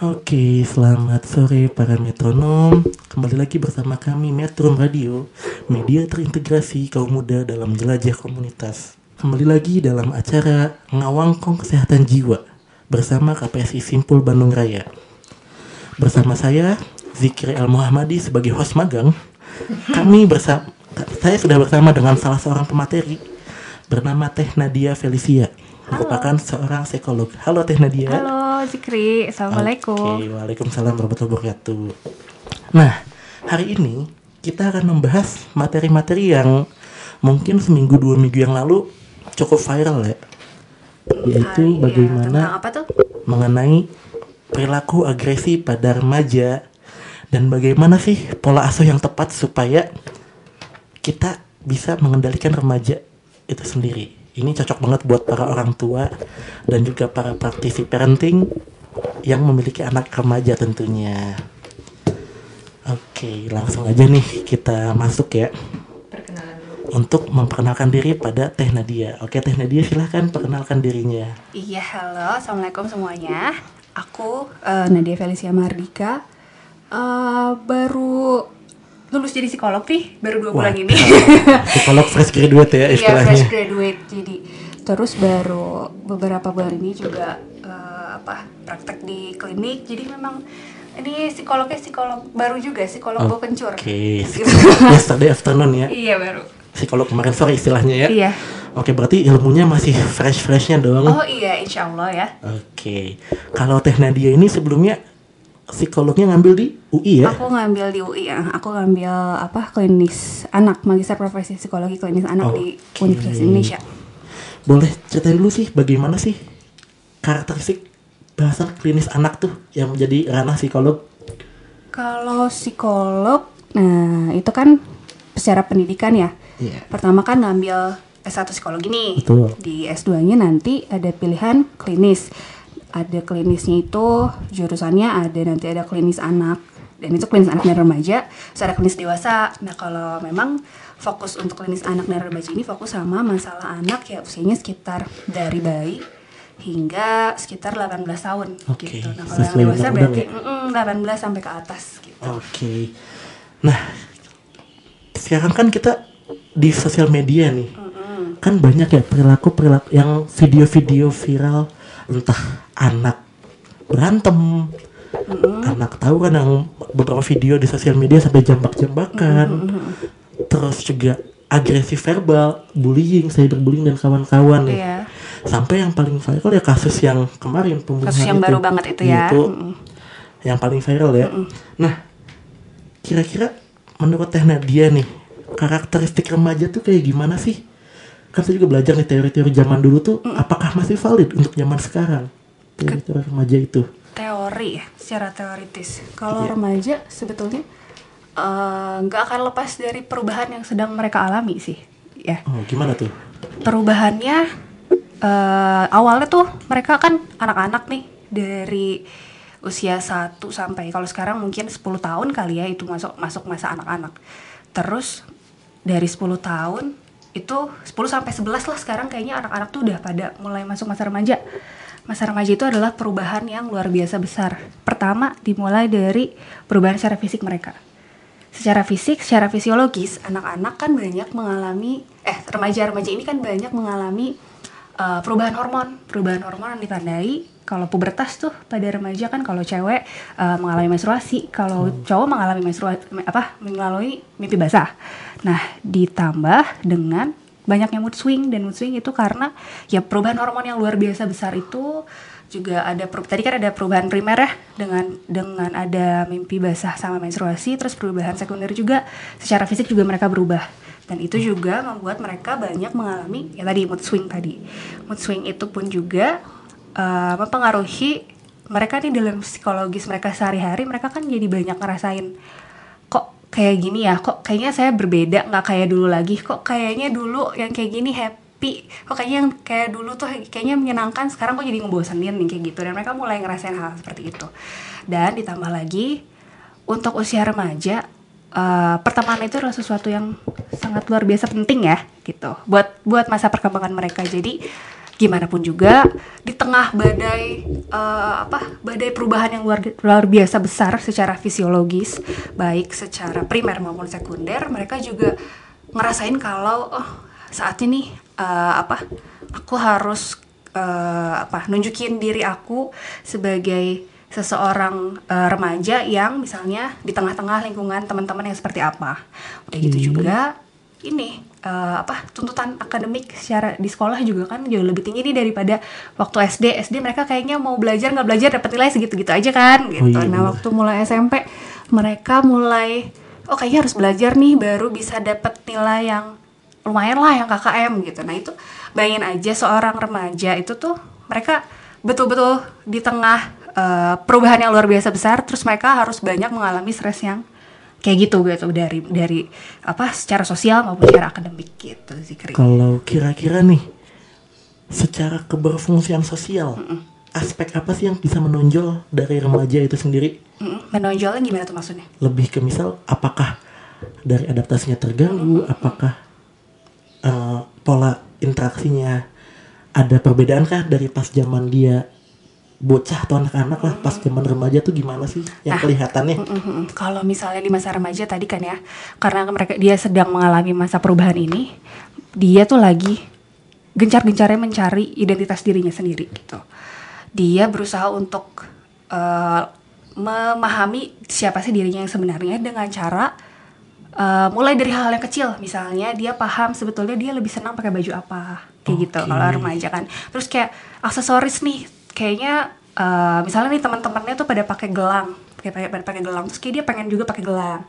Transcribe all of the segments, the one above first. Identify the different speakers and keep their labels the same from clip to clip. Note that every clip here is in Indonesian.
Speaker 1: Oke, selamat sore para metronom. Kembali lagi bersama kami Metron Radio, media terintegrasi kaum muda dalam jelajah komunitas. Kembali lagi dalam acara Ngawangkong Kesehatan Jiwa bersama KPSI Simpul Bandung Raya. Bersama saya Zikri El Muhammadi sebagai host magang. Kami bersama saya sudah bersama dengan salah seorang pemateri bernama Teh Nadia Felicia, merupakan seorang psikolog. Halo Teh Nadia.
Speaker 2: Halo Zikri, Assalamualaikum.
Speaker 1: Oke, waalaikumsalam warahmatullahi wabarakatuh. Nah, hari ini kita akan membahas materi-materi yang mungkin seminggu dua minggu yang lalu cukup viral ya, yaitu
Speaker 2: ya,
Speaker 1: bagaimana
Speaker 2: apa tuh?
Speaker 1: mengenai perilaku agresi pada remaja dan bagaimana sih pola asuh yang tepat supaya kita bisa mengendalikan remaja itu sendiri. Ini cocok banget buat para orang tua dan juga para praktisi parenting yang memiliki anak remaja tentunya. Oke, langsung aja nih kita masuk ya. Untuk memperkenalkan diri pada Teh Nadia. Oke, Teh Nadia silahkan perkenalkan dirinya.
Speaker 2: Iya, halo, Assalamualaikum semuanya. Aku eh, Nadia Felicia Mardika. Eh, baru lulus jadi psikolog nih, baru dua bulan
Speaker 1: Wah,
Speaker 2: ini.
Speaker 1: Psikolog fresh graduate ya
Speaker 2: Iya,
Speaker 1: istilahnya.
Speaker 2: fresh graduate. Jadi terus baru beberapa bulan ini juga eh, apa praktek di klinik. Jadi memang ini psikolognya psikolog baru juga, psikolog bawa kencur.
Speaker 1: Oke, yesterday afternoon ya.
Speaker 2: Iya baru.
Speaker 1: Psikolog kemarin sore istilahnya ya.
Speaker 2: Iya.
Speaker 1: Oke, berarti ilmunya masih fresh-freshnya dong.
Speaker 2: Oh iya, insya Allah ya.
Speaker 1: Oke. Kalau Teh Nadia ini sebelumnya psikolognya ngambil di UI ya?
Speaker 2: Aku ngambil di UI ya. Aku ngambil apa klinis anak, magister profesi psikologi klinis anak di
Speaker 1: Oke.
Speaker 2: Universitas Indonesia.
Speaker 1: Boleh ceritain dulu sih bagaimana sih karakteristik bahasan klinis anak tuh yang menjadi ranah psikolog?
Speaker 2: Kalau psikolog, nah itu kan secara pendidikan ya.
Speaker 1: Iya.
Speaker 2: Pertama kan ngambil S1 psikologi nih.
Speaker 1: Betul.
Speaker 2: Di S2-nya nanti ada pilihan klinis. Ada klinisnya itu jurusannya ada nanti ada klinis anak dan itu klinis anak dan remaja, terus ada klinis dewasa. Nah, kalau memang fokus untuk klinis anak dan remaja ini fokus sama masalah anak ya usianya sekitar dari bayi hingga sekitar 18 tahun
Speaker 1: Oke,
Speaker 2: gitu. Nah, kalau yang dewasa berarti
Speaker 1: ya?
Speaker 2: mm-mm, 18 sampai ke atas gitu.
Speaker 1: Oke. Nah, sekarang kan kita di sosial media nih. Kan banyak ya perilaku-perilaku yang video-video viral entah anak berantem, anak tahu kan yang beberapa video di sosial media sampai jambak-jambakan. Terus juga agresi verbal, bullying, cyberbullying dan kawan-kawan.
Speaker 2: Iya.
Speaker 1: Sampai yang paling viral ya kasus yang kemarin pembunuhan
Speaker 2: Kasus yang
Speaker 1: itu.
Speaker 2: baru banget itu ya.
Speaker 1: Itu
Speaker 2: Mm-mm.
Speaker 1: yang paling viral ya. Nah, kira-kira menurut Teh Nadia nih, karakteristik remaja tuh kayak gimana sih? Kan saya juga belajar nih teori-teori zaman dulu tuh, apakah masih valid untuk zaman sekarang? Teori-teori remaja itu.
Speaker 2: teori ya, secara teoritis. Kalau
Speaker 1: Iya.
Speaker 2: remaja sebetulnya eh, nggak akan lepas dari perubahan yang sedang mereka alami sih, ya.
Speaker 1: Oh, gimana tuh?
Speaker 2: Perubahannya eh, awalnya tuh mereka kan anak-anak nih dari usia 1 sampai kalau sekarang mungkin 10 tahun kali ya itu masuk masuk masa anak-anak. Terus dari 10 tahun itu 10 sampai 11 lah sekarang kayaknya anak-anak tuh udah pada mulai masuk masa remaja. Masa remaja itu adalah perubahan yang luar biasa besar. Pertama dimulai dari perubahan secara fisik mereka. Secara fisik, secara fisiologis, anak-anak kan banyak mengalami eh remaja-remaja ini kan banyak mengalami uh, perubahan hormon. Perubahan hormon yang ditandai kalau pubertas tuh pada remaja kan kalau cewek uh, mengalami menstruasi, kalau cowok mengalami menstruasi apa? melalui mimpi basah. Nah, ditambah dengan banyaknya mood swing dan mood swing itu karena ya perubahan hormon yang luar biasa besar itu juga ada tadi kan ada perubahan primer ya dengan dengan ada mimpi basah sama menstruasi terus perubahan sekunder juga secara fisik juga mereka berubah. Dan itu juga membuat mereka banyak mengalami ya tadi mood swing tadi. Mood swing itu pun juga eh, mempengaruhi mereka nih dalam psikologis mereka sehari-hari mereka kan jadi banyak ngerasain kayak gini ya kok kayaknya saya berbeda nggak kayak dulu lagi. Kok kayaknya dulu yang kayak gini happy. Kok kayaknya yang kayak dulu tuh kayaknya menyenangkan. Sekarang kok jadi ngebosenin nih kayak gitu. Dan mereka mulai ngerasain hal seperti itu. Dan ditambah lagi untuk usia remaja eh, pertemanan itu adalah sesuatu yang sangat luar biasa penting ya gitu. Buat buat masa perkembangan mereka. Jadi gimana pun juga di tengah badai eh, apa badai perubahan yang luar luar biasa besar secara fisiologis baik secara primer maupun sekunder mereka juga ngerasain kalau oh saat ini eh, apa aku harus eh, apa nunjukin diri aku sebagai seseorang eh, remaja yang misalnya di tengah-tengah lingkungan teman-teman yang seperti apa. Udah gitu juga ini eh, apa tuntutan akademik secara di sekolah juga kan jauh lebih tinggi nih daripada waktu SD SD mereka kayaknya mau belajar nggak belajar dapat nilai segitu-gitu aja kan gitu.
Speaker 1: Iya,
Speaker 2: nah
Speaker 1: bener.
Speaker 2: waktu mulai SMP mereka mulai oh kayaknya harus belajar nih baru bisa dapat nilai yang lumayan lah yang KKM gitu. Nah itu bayangin aja seorang remaja itu tuh mereka betul-betul di tengah eh, perubahan yang luar biasa besar terus mereka harus banyak mengalami stres yang kayak gitu gitu. Dari dari apa secara sosial maupun secara akademik gitu sih Kri.
Speaker 1: Kalau kira-kira nih secara keberfungsian sosial, aspek apa sih yang bisa menonjol dari remaja itu sendiri?
Speaker 2: Mm, menonjolnya gimana tuh maksudnya?
Speaker 1: Lebih ke misal apakah dari adaptasinya terganggu, apakah eh, pola interaksinya ada perbedaan kah dari pas zaman dia bocah atau anak-anak lah pas zaman remaja tuh gimana sih yang kelihatannya?
Speaker 2: Mhm. Kalau misalnya di masa remaja tadi kan ya, karena mereka dia sedang mengalami masa perubahan ini, dia tuh lagi gencar-gencarnya mencari identitas dirinya sendiri gitu. Dia berusaha untuk eh, memahami siapa sih dirinya yang sebenarnya dengan cara eh, mulai dari hal yang kecil, misalnya dia paham sebetulnya dia lebih senang pakai baju apa, kayak gitu
Speaker 1: Oke.
Speaker 2: kalau remaja kan. Terus kayak aksesoris nih, kayaknya eh, misalnya nih teman-temannya tuh pada pakai gelang, pakai pakai pada pakai gelang, terus kayak dia pengen juga pakai gelang.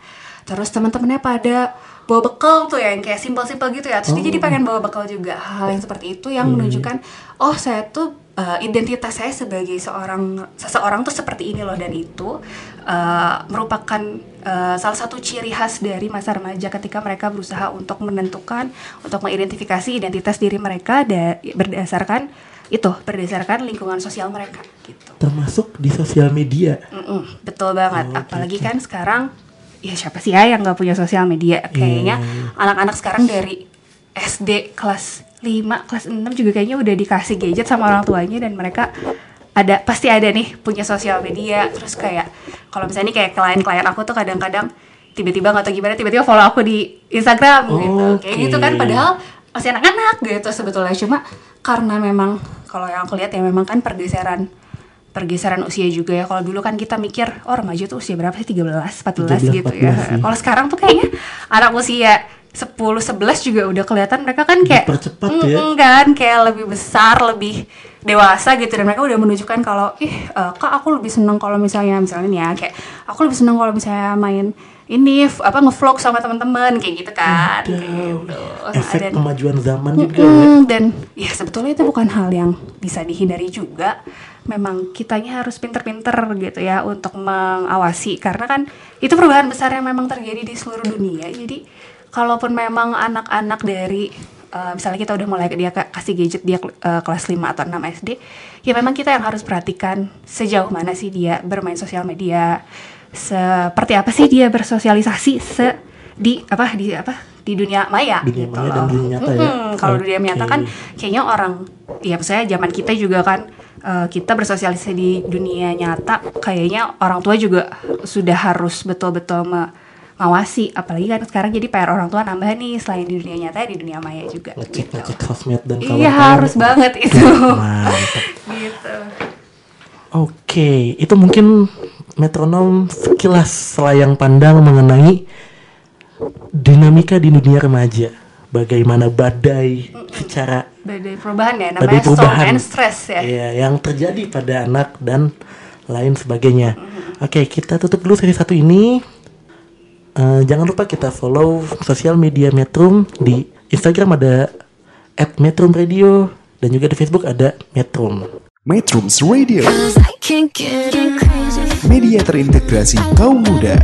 Speaker 2: Terus teman-temannya pada bawa bekal tuh ya, yang kayak simpel-simpel gitu ya. Terus dia jadi pengen bawa bekal juga. Hal yang seperti itu yang menunjukkan, oh saya tuh eh, identitas saya sebagai seorang seseorang tuh seperti ini loh dan itu eh, merupakan eh, salah satu ciri khas dari masa remaja ketika mereka berusaha untuk menentukan, untuk mengidentifikasi identitas diri mereka da- berdasarkan itu, berdasarkan lingkungan sosial mereka gitu.
Speaker 1: Termasuk di sosial media.
Speaker 2: Mm-mm, betul banget.
Speaker 1: Oh,
Speaker 2: Apalagi
Speaker 1: gitu.
Speaker 2: kan sekarang ya siapa sih ya yang nggak punya sosial media? Kayaknya
Speaker 1: Iya.
Speaker 2: anak-anak sekarang dari SD kelas 5, kelas 6 juga kayaknya udah dikasih gadget sama orang tuanya dan mereka ada pasti ada nih punya sosial media. Terus kayak kalau misalnya nih kayak klien-klien aku tuh kadang-kadang tiba-tiba nggak tahu gimana tiba-tiba follow aku di Instagram gitu. Kayak gitu kan padahal masih anak-anak gitu sebetulnya cuma karena memang kalau yang aku lihat ya memang kan pergeseran pergeseran usia juga ya. Kalau dulu kan kita mikir, oh remaja tuh usia berapa sih? 13, 14
Speaker 1: 13,
Speaker 2: gitu
Speaker 1: 14
Speaker 2: ya.
Speaker 1: sih.
Speaker 2: Kalau sekarang tuh kayaknya anak usia 10, 11 juga udah kelihatan mereka kan kayak
Speaker 1: Dipercepat ya.
Speaker 2: Kan, kayak lebih besar, lebih dewasa gitu dan mereka udah menunjukkan kalau ih eh, kak aku lebih seneng kalau misalnya misalnya nih ya kayak aku lebih seneng kalau misalnya main ini apa ngevlog sama teman-teman kayak gitu kan kayak gitu.
Speaker 1: Efek
Speaker 2: Dan-
Speaker 1: kemajuan zaman juga.
Speaker 2: Mm, dan ya sebetulnya itu bukan hal yang bisa dihindari juga. Memang kitanya harus pinter-pinter gitu ya untuk mengawasi karena kan itu perubahan besar yang memang terjadi di seluruh dunia. Jadi kalaupun memang anak-anak dari eh, misalnya kita udah mulai dia ka- kasih gadget dia eh, kelas 5 atau 6 SD, ya memang kita yang harus perhatikan sejauh mana sih dia bermain sosial media, seperti apa sih dia bersosialisasi se di apa di apa di dunia maya
Speaker 1: Dunia
Speaker 2: gitu
Speaker 1: maya dan
Speaker 2: loh.
Speaker 1: dunia nyata ya.
Speaker 2: Kalau dunia nyata kan kayaknya orang ya misalnya zaman kita juga kan eh, kita bersosialisasi di dunia nyata kayaknya orang tua juga sudah harus betul-betul mengawasi apalagi kan sekarang jadi PR orang tua nambah nih selain di dunia nyata di dunia maya juga
Speaker 1: Ngecek
Speaker 2: gitu.
Speaker 1: ngecek dan
Speaker 2: Iya
Speaker 1: kawan-kawan.
Speaker 2: harus banget itu
Speaker 1: Mantap.
Speaker 2: gitu.
Speaker 1: Oke, itu mungkin metronom sekilas selayang pandang mengenai dinamika di dunia remaja. Bagaimana badai secara
Speaker 2: Badai perubahan ya
Speaker 1: badai
Speaker 2: namanya storm
Speaker 1: perubahan
Speaker 2: and stress ya.
Speaker 1: Iya, yang terjadi pada anak dan lain sebagainya. Oke, kita tutup dulu seri satu ini. Eh, jangan lupa kita follow sosial media Metrum di Instagram ada @metrumradio dan juga di Facebook ada Metrum.
Speaker 3: Metrums Radio, media terintegrasi kaum muda.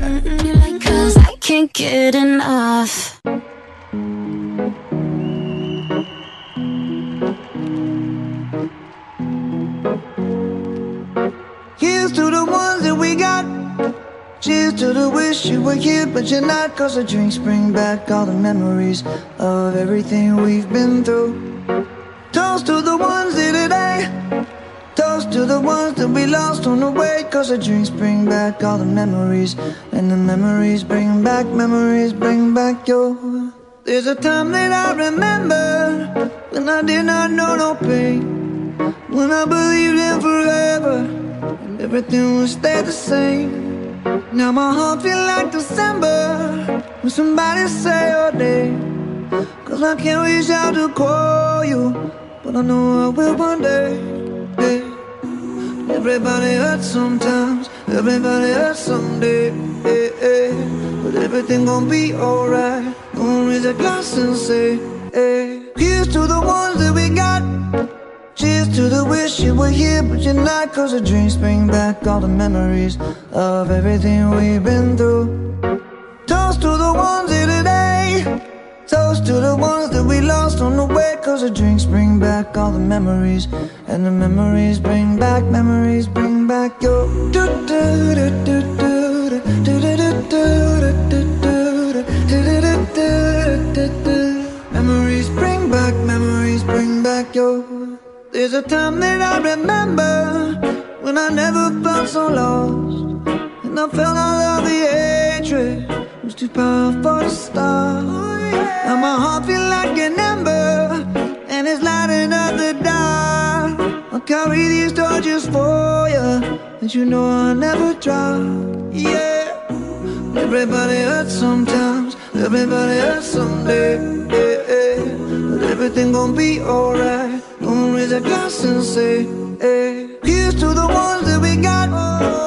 Speaker 4: Here's to the ones that we got. Cheers to the wish you were here, but you're not. Cause the drinks bring back all the memories of everything we've been through. Toast to the ones here today. To the ones that we lost on the way. Cause the drinks bring back all the memories. And the memories bring back, memories bring back your. There's a time that I remember when I did not know no pain. When I believed in forever and everything would stay the same. Now my heart feel like December when somebody say your name. Cause I can't reach out to call you, but I know I will one day. Hey. Everybody hurts sometimes, everybody hurts someday. Hey, hey. But everything gon' be alright. Gonna raise a glass and say, hey. Here's to the ones that we got. Cheers to the wish you were here, but you're not. Cause the dreams bring back all the memories of everything we've been through. Toast to the ones here today. Toast to the ones that we lost on the way. Cause the drinks bring back all the memories. And the memories bring back, memories bring back your. Memories bring back, memories bring back your. There's a time that I remember when I never felt so lost. And I felt all of the hatred was too powerful to stop. Now my heart feel like an ember, and it's lighting up the dark. I'll carry these torches for you, and you know I'll never drop. Yeah, everybody hurts sometimes, everybody hurts someday. Yeah, yeah. But everything gon' be alright. Gonna raise a glass and say, hey. Here's to the ones that we got. Cheers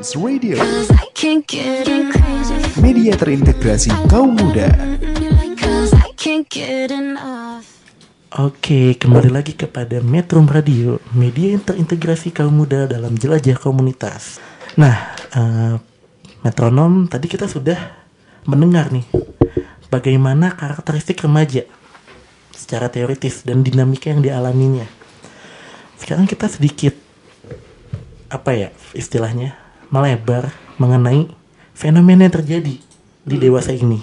Speaker 5: Trans Radio, media terintegrasi kaum muda.
Speaker 1: Oke, kembali lagi kepada Metro Radio, media yang terintegrasi kaum muda dalam jelajah komunitas. Nah, eh, metronom tadi kita sudah mendengar nih bagaimana karakteristik remaja secara teoritis dan dinamika yang dialaminya. Sekarang kita sedikit apa ya istilahnya melebar mengenai fenomena yang terjadi di dewasa ini.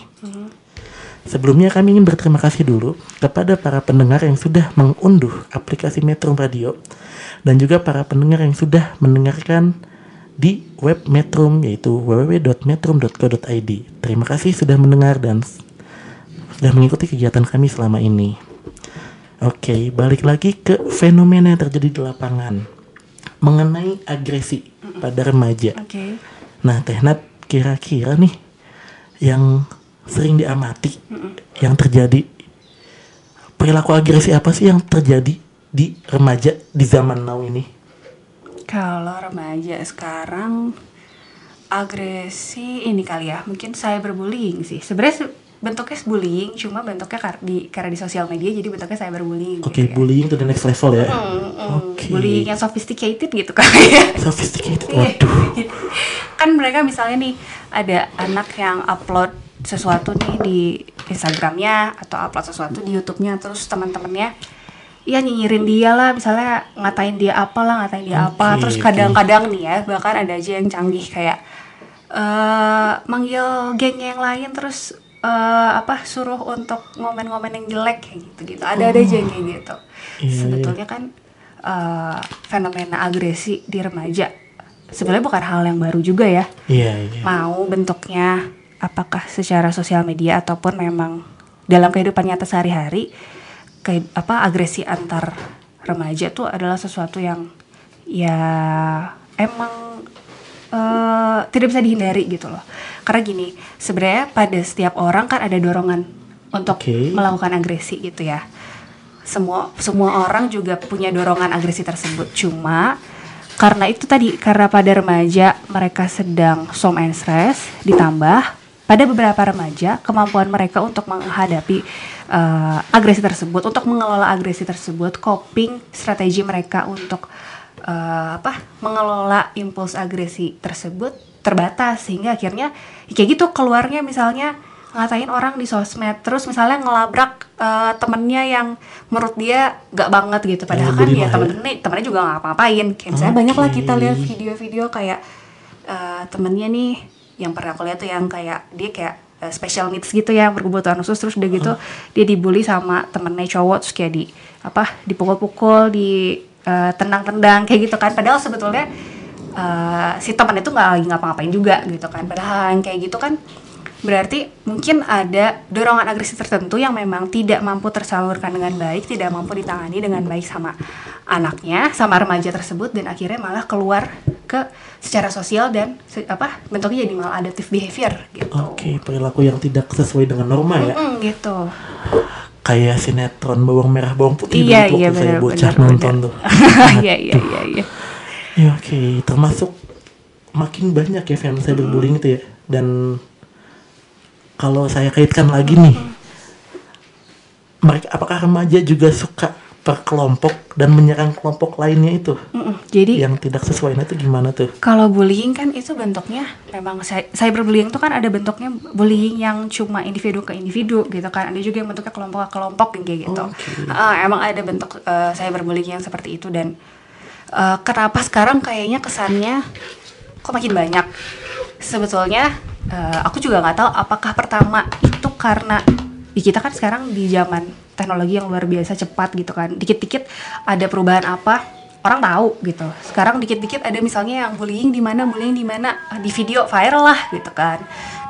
Speaker 1: Sebelumnya kami ingin berterima kasih dulu kepada para pendengar yang sudah mengunduh aplikasi Metro Radio dan juga para pendengar yang sudah mendengarkan di web Metrum yaitu www.metrum.co.id. Terima kasih sudah mendengar dan sudah mengikuti kegiatan kami selama ini. Oke, balik lagi ke fenomena yang terjadi di lapangan mengenai agresi pada remaja.
Speaker 2: Oke.
Speaker 1: Nah, Teh Nat, kira-kira nih yang sering diamati, yang terjadi perilaku agresi apa sih yang terjadi di remaja di zaman now ini?
Speaker 2: Kalau remaja sekarang agresi ini kali ya, mungkin cyberbullying sih. Sebenarnya se- bentuknya bullying, cuma bentuknya kar- di karena di sosial media jadi bentuknya cyberbullying.
Speaker 1: Oke,
Speaker 2: gitu ya.
Speaker 1: bullying to the next level ya.
Speaker 2: Mm,
Speaker 1: Oke.
Speaker 2: Bullying yang sophisticated gitu ya.
Speaker 1: Sophisticated. Waduh.
Speaker 2: kan mereka misalnya nih ada anak yang upload sesuatu nih di Instagramnya atau upload sesuatu di YouTube-nya terus teman-temannya ya nyinyirin dia lah misalnya ngatain dia apa lah ngatain dia apa
Speaker 1: Oke,
Speaker 2: terus kadang-kadang nih ya bahkan ada aja yang canggih kayak eh manggil geng yang lain terus eh apa suruh untuk ngomen-ngomen yang jelek kayak gitu gitu ada ada aja yang kayak gitu.
Speaker 1: Iya,
Speaker 2: sebetulnya kan eh, fenomena agresi di remaja sebenarnya bukan hal yang baru juga ya.
Speaker 1: Iya, iya.
Speaker 2: mau bentuknya apakah secara sosial media ataupun memang dalam kehidupan nyata sehari-hari kayak apa agresi antar remaja tuh adalah sesuatu yang ya emang eh, tidak bisa dihindari gitu loh. Karena gini sebenarnya pada setiap orang kan ada dorongan untuk
Speaker 1: Oke.
Speaker 2: melakukan agresi gitu ya. Semua semua orang juga punya dorongan agresi tersebut. Cuma karena itu tadi karena pada remaja mereka sedang som and stress ditambah pada beberapa remaja kemampuan mereka untuk menghadapi eh, agresi tersebut untuk mengelola agresi tersebut coping strategi mereka untuk eh, apa mengelola impuls agresi tersebut terbatas sehingga akhirnya ya kayak gitu keluarnya misalnya ngatain orang di sosmed terus misalnya ngelabrak eh, temennya yang menurut dia gak banget gitu padahal kan ya
Speaker 1: ya.
Speaker 2: temen-temennya temennya juga gak apa-apain kayak misalnya banyak lah kita lihat video-video kayak eh, temennya nih yang pernah aku lihat tuh yang kayak dia kayak eh, special needs gitu ya berkebutuhan khusus terus udah gitu dia dibully sama temennya cowok terus kayak di apa dipukul-pukul di eh, tendang-tendang kayak gitu kan. Padahal sebetulnya eh, si teman itu nggak lagi ngapa-ngapain juga gitu kan. Padahal yang kayak gitu kan berarti mungkin ada dorongan agresi tertentu yang memang tidak mampu tersalurkan dengan baik tidak mampu ditangani dengan baik sama anaknya sama remaja tersebut dan akhirnya malah keluar ke secara sosial dan se- apa bentuknya jadi maladaptive behavior gitu.
Speaker 1: Oke, perilaku yang tidak sesuai dengan norma ya.
Speaker 2: Mm, gitu
Speaker 1: Kayak sinetron bawang merah bawang putih
Speaker 2: iya
Speaker 1: dulu
Speaker 2: iya
Speaker 1: waktu saya bocah
Speaker 2: benar
Speaker 1: nonton
Speaker 2: benar.
Speaker 1: tuh.
Speaker 2: iya iya iya iya
Speaker 1: Ya oke, termasuk makin banyak ya fans cyberbullying itu ya. Dan kalau saya kaitkan lagi nih, mereka apakah remaja juga suka per kelompok dan menyerang kelompok lainnya itu
Speaker 2: Mm-mm. jadi
Speaker 1: yang tidak sesuai nah itu gimana tuh?
Speaker 2: Kalau bullying kan itu bentuknya memang cy- cyberbullying itu kan ada bentuknya bullying yang cuma individu ke individu gitu kan. Ada juga yang bentuknya kelompok ke kelompok kayak gitu.
Speaker 1: Oke.
Speaker 2: Ah, emang ada bentuk eh, cyberbullying yang seperti itu dan eh, kenapa sekarang kayaknya kesannya kok makin banyak? Sebetulnya eh, aku juga nggak tahu apakah pertama itu karena di kita kan sekarang di zaman teknologi yang luar biasa cepat gitu kan. Dikit-dikit ada perubahan apa orang tahu gitu. Sekarang dikit-dikit ada misalnya yang bullying di mana, bullying di mana di video viral lah gitu kan.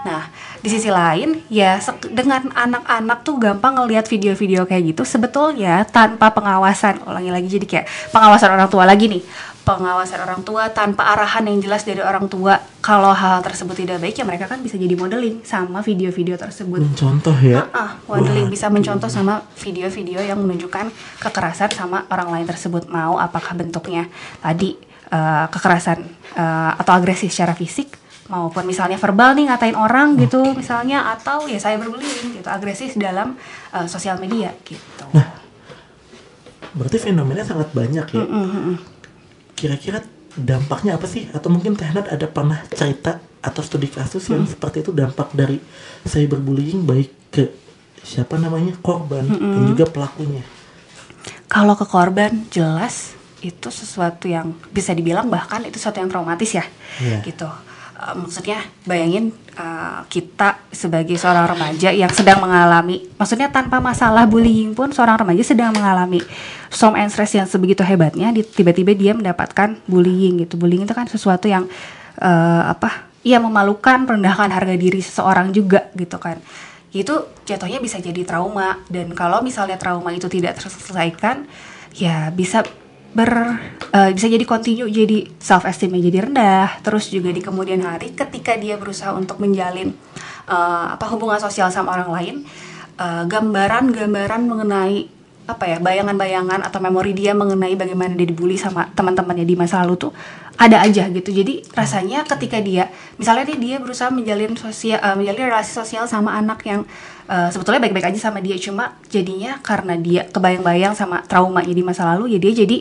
Speaker 2: Nah, di sisi lain ya dengan anak-anak tuh gampang ngelihat video-video kayak gitu sebetulnya tanpa pengawasan. Ulangi lagi jadi kayak pengawasan orang tua lagi nih. Pengawasan orang tua tanpa arahan yang jelas dari orang tua. Kalau hal tersebut tidak baik ya mereka kan bisa jadi modeling sama video-video tersebut.
Speaker 1: Mencontoh ya.
Speaker 2: Ah, modeling bisa mencontoh sama video-video yang menunjukkan kekerasan sama orang lain tersebut mau apakah bentuknya tadi eh, kekerasan eh, atau agresi secara fisik maupun misalnya verbal nih ngatain orang gitu misalnya atau ya saya berbullying gitu agresif dalam eh, sosial media gitu.
Speaker 1: Berarti fenomena sangat banyak ya. Kira-kira dampaknya apa sih? Atau mungkin Tehnat ada pernah cerita atau studi kasus yang seperti itu dampak dari cyberbullying baik ke siapa namanya korban dan juga pelakunya.
Speaker 2: Kalau ke korban jelas itu sesuatu yang bisa dibilang bahkan itu sesuatu yang traumatis ya,
Speaker 1: Iya.
Speaker 2: gitu. Eh, maksudnya bayangin eh, kita sebagai seorang remaja yang sedang mengalami, maksudnya tanpa masalah bullying pun seorang remaja sedang mengalami some and stress yang sebegitu hebatnya, tiba-tiba dia mendapatkan bullying gitu. Bullying itu kan sesuatu yang eh, apa? Iya memalukan, merendahkan harga diri seseorang juga gitu kan itu jatuhnya bisa jadi trauma dan kalau misalnya trauma itu tidak terselesaikan ya bisa ber eh, bisa jadi continue jadi self esteemnya jadi rendah. Terus juga di kemudian hari ketika dia berusaha untuk menjalin eh, apa hubungan sosial sama orang lain eh, gambaran-gambaran mengenai apa ya bayangan-bayangan atau memori dia mengenai bagaimana dia dibully sama teman-temannya di masa lalu tuh ada aja gitu. Jadi rasanya ketika dia misalnya nih dia berusaha menjalin sosial eh, menjalin relasi sosial sama anak yang eh, sebetulnya baik-baik aja sama dia cuma jadinya karena dia kebayang-bayang sama traumanya di masa lalu ya dia jadi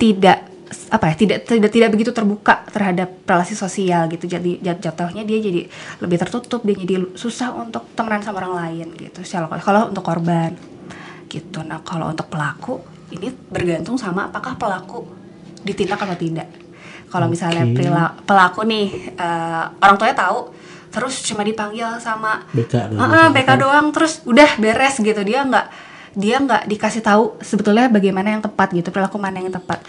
Speaker 2: tidak apa ya tidak tidak tidak begitu terbuka terhadap relasi sosial gitu. Jadi jat- jatuhnya dia jadi lebih tertutup dia jadi susah untuk temenan sama orang lain gitu. Kalau kalau untuk korban gitu. Nah kalau untuk pelaku ini bergantung sama apakah pelaku ditindak atau tidak. Kalau misalnya
Speaker 1: Oke.
Speaker 2: perila- pelaku nih eh, orang tuanya tahu terus cuma dipanggil sama
Speaker 1: BK doang.
Speaker 2: Ah, BK doang terus udah beres gitu. Dia nggak dia nggak dikasih tahu sebetulnya bagaimana yang tepat gitu perilaku mana yang tepat.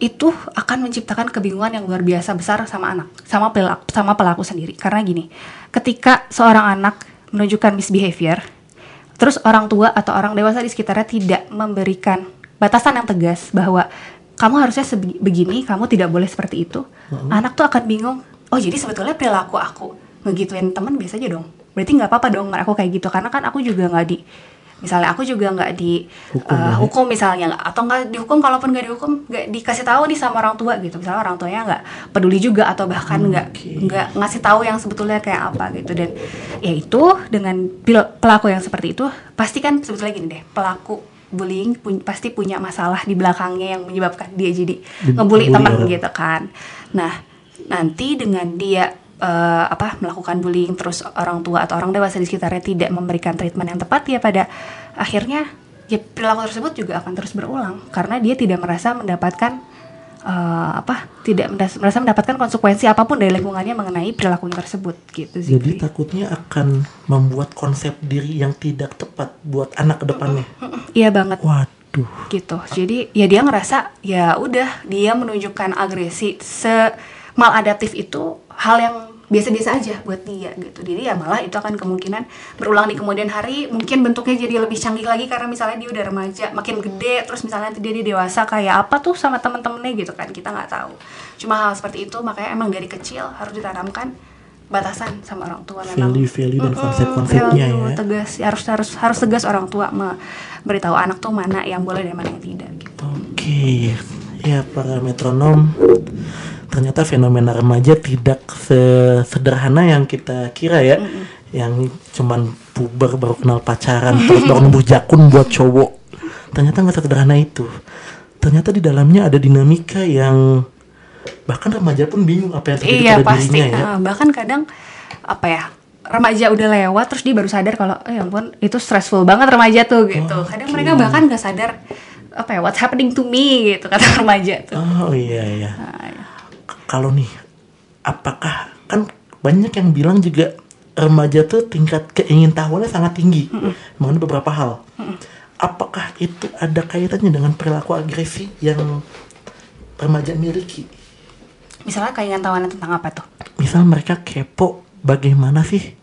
Speaker 2: Itu akan menciptakan kebingungan yang luar biasa besar sama anak sama pelaku sama pelaku sendiri. Karena gini ketika seorang anak menunjukkan misbehavior terus orang tua atau orang dewasa di sekitarnya tidak memberikan batasan yang tegas bahwa kamu harusnya begini kamu tidak boleh seperti itu. Anak tuh akan bingung oh jadi sebetulnya perilaku aku ngegituin temen biasa aja dong? Berarti nggak apa-apa dong aku kayak gitu. Karena kan aku juga nggak di misalnya aku juga nggak di
Speaker 1: Hukum
Speaker 2: uh,
Speaker 1: ya.
Speaker 2: hukum misalnya. Atau nggak dihukum kalaupun nggak dihukum nggak dikasih tahu nih sama orang tua gitu. Misalnya orang tuanya nggak peduli juga atau bahkan nggak nggak ngasih tahu yang sebetulnya kayak apa gitu. Dan ya itu dengan pelaku yang seperti itu pasti kan sebetulnya gini deh pelaku bullying pun- pasti punya masalah di belakangnya yang menyebabkan dia jadi
Speaker 1: Di-
Speaker 2: ngebully teman gitu kan. Nah nanti dengan dia eh, apa melakukan bullying terus orang tua atau orang dewasa di sekitarnya tidak memberikan treatment yang tepat ya pada akhirnya ya perilaku tersebut juga akan terus berulang. Karena dia tidak merasa mendapatkan eh, apa tidak merasa mendapatkan konsekuensi apa pun dari lingkungannya mengenai perilaku tersebut. Gitu sih
Speaker 1: Jadi takutnya akan membuat konsep diri yang tidak tepat buat anak ke depannya.
Speaker 2: iya banget.
Speaker 1: Waduh.
Speaker 2: gitu. Jadi ya dia ngerasa ya udah dia menunjukkan agresi se maladaptif itu hal yang biasa-biasa aja buat dia gitu. Jadi ya malah itu akan kemungkinan berulang di kemudian hari mungkin bentuknya jadi lebih canggih lagi karena misalnya dia udah remaja makin gede terus misalnya nanti dia, dia dewasa kayak apa tuh sama temen-temennya gitu kan. Kita nggak tahu. Cuma hal seperti itu makanya emang dari kecil harus ditanamkan batasan sama orang tua memang.
Speaker 1: Value-value dan
Speaker 2: Mm-mm,
Speaker 1: konsep-konsepnya
Speaker 2: value,
Speaker 1: ya.
Speaker 2: tegas. Harus harus harus tegas orang tua memberitahu anak tuh mana yang boleh dan mana yang tidak gitu.
Speaker 1: Oke, ya para metronom, ternyata fenomena remaja tidak sesederhana yang kita kira ya, yang cuman puber baru kenal pacaran terus baru numbuh jakun buat cowok. Ternyata nggak sesederhana itu. Ternyata di dalamnya ada dinamika yang bahkan remaja pun bingung apa yang terjadi
Speaker 2: iya
Speaker 1: pada
Speaker 2: pasti
Speaker 1: dirinya ya.
Speaker 2: Ah, bahkan kadang apa ya remaja udah lewat terus dia baru sadar kalau eh ya ampun itu stressful banget remaja tuh gitu kadang mereka bahkan nggak sadar apa ya what's happening to me gitu kata remaja tuh
Speaker 1: Oh iya iya.
Speaker 2: Ah, iya.
Speaker 1: Kalau nih, apakah kan banyak yang bilang juga remaja tuh tingkat keingintahuannya sangat tinggi mengenai beberapa hal. Apakah itu ada kaitannya dengan perilaku agresi yang remaja miliki?
Speaker 2: misalnya keinginan tawanan tentang apa tuh
Speaker 1: Misal mereka kepo bagaimana sih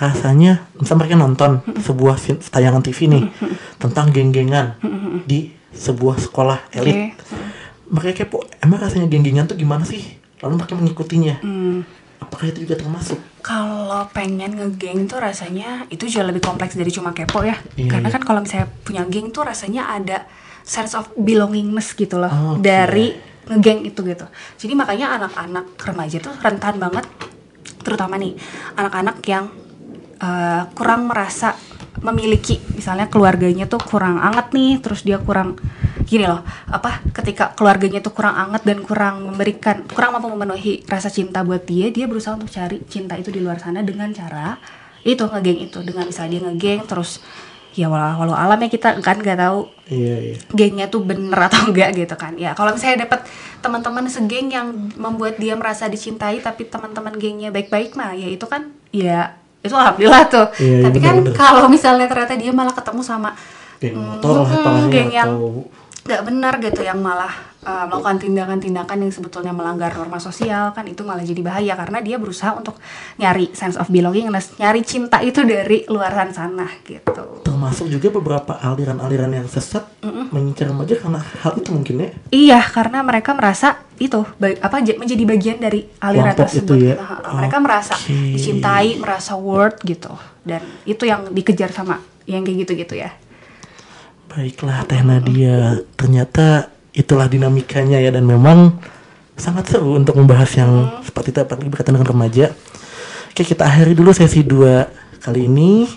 Speaker 1: rasanya, misal mereka nonton sebuah sin- tayangan TV nih tentang geng-gengan di sebuah sekolah elit.
Speaker 2: Oke.
Speaker 1: Mereka kepo, emang rasanya geng-gengan tuh gimana sih? Lalu mereka mengikutinya.
Speaker 2: Hmm.
Speaker 1: Apakah itu juga termasuk?
Speaker 2: kalau pengen ngegeng tuh rasanya itu jauh lebih kompleks dari cuma kepo ya
Speaker 1: Iya,
Speaker 2: karena
Speaker 1: iya.
Speaker 2: kan kalau misalnya punya geng tuh rasanya ada sense of belongingness gitu loh
Speaker 1: Oke.
Speaker 2: dari ngegeng itu gitu jadi makanya anak-anak remaja tuh rentan banget terutama nih anak-anak yang uh, kurang merasa memiliki misalnya keluarganya tuh kurang anget nih terus dia kurang gini loh apa ketika keluarganya tuh kurang anget dan kurang memberikan kurang mampu memenuhi rasa cinta buat dia dia berusaha untuk cari cinta itu di luar sana dengan cara itu ngegeng itu dengan misalnya dia ngegeng terus ya walau walau alamnya kita kan nggak tahu
Speaker 1: Iya, iya.
Speaker 2: gengnya tuh bener atau enggak gitu kan ya kalau misalnya dapat teman-teman segeng yang membuat dia merasa dicintai tapi teman-teman gengnya baik-baik mah ya itu kan ya itu alhamdulillah tuh
Speaker 1: Iya, iya,
Speaker 2: tapi kan
Speaker 1: bener-bener.
Speaker 2: kalau misalnya ternyata dia malah ketemu sama
Speaker 1: Geng
Speaker 2: mm,
Speaker 1: motor lah
Speaker 2: mm,
Speaker 1: apalagi
Speaker 2: geng yang
Speaker 1: atau
Speaker 2: nggak benar gitu yang malah uh, melakukan tindakan-tindakan yang sebetulnya melanggar norma sosial kan itu malah jadi bahaya karena dia berusaha untuk nyari sense of belongingness nyari cinta itu dari luaran sana gitu
Speaker 1: termasuk juga beberapa aliran-aliran yang sesat mengincar remaja karena hal itu mungkin ya.
Speaker 2: Iya, karena mereka merasa itu apa menjadi bagian dari aliran
Speaker 1: Kelompok
Speaker 2: tersebut.
Speaker 1: itu ya.
Speaker 2: Nah, mereka merasa
Speaker 1: Oke.
Speaker 2: dicintai, merasa worth gitu. Dan itu yang dikejar sama yang kayak gitu-gitu ya.
Speaker 1: Baiklah Teh Nadia, ternyata itulah dinamikanya ya dan memang sangat seru untuk membahas yang seperti itu apalagi berkaitan dengan remaja. Oke, kita akhiri dulu sesi 2 kali ini.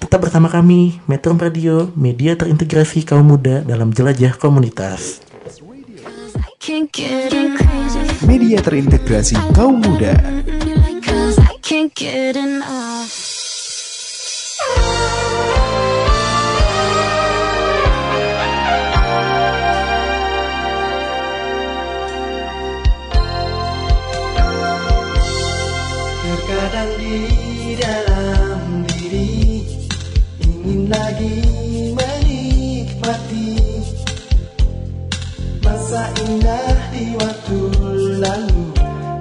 Speaker 1: Tetap bersama kami, Metro Radio, media terintegrasi kaum muda dalam jelajah komunitas.
Speaker 3: Media terintegrasi kaum muda.
Speaker 6: Di dalam diri. Ingin lagi menikmati Masa indah di waktu lalu.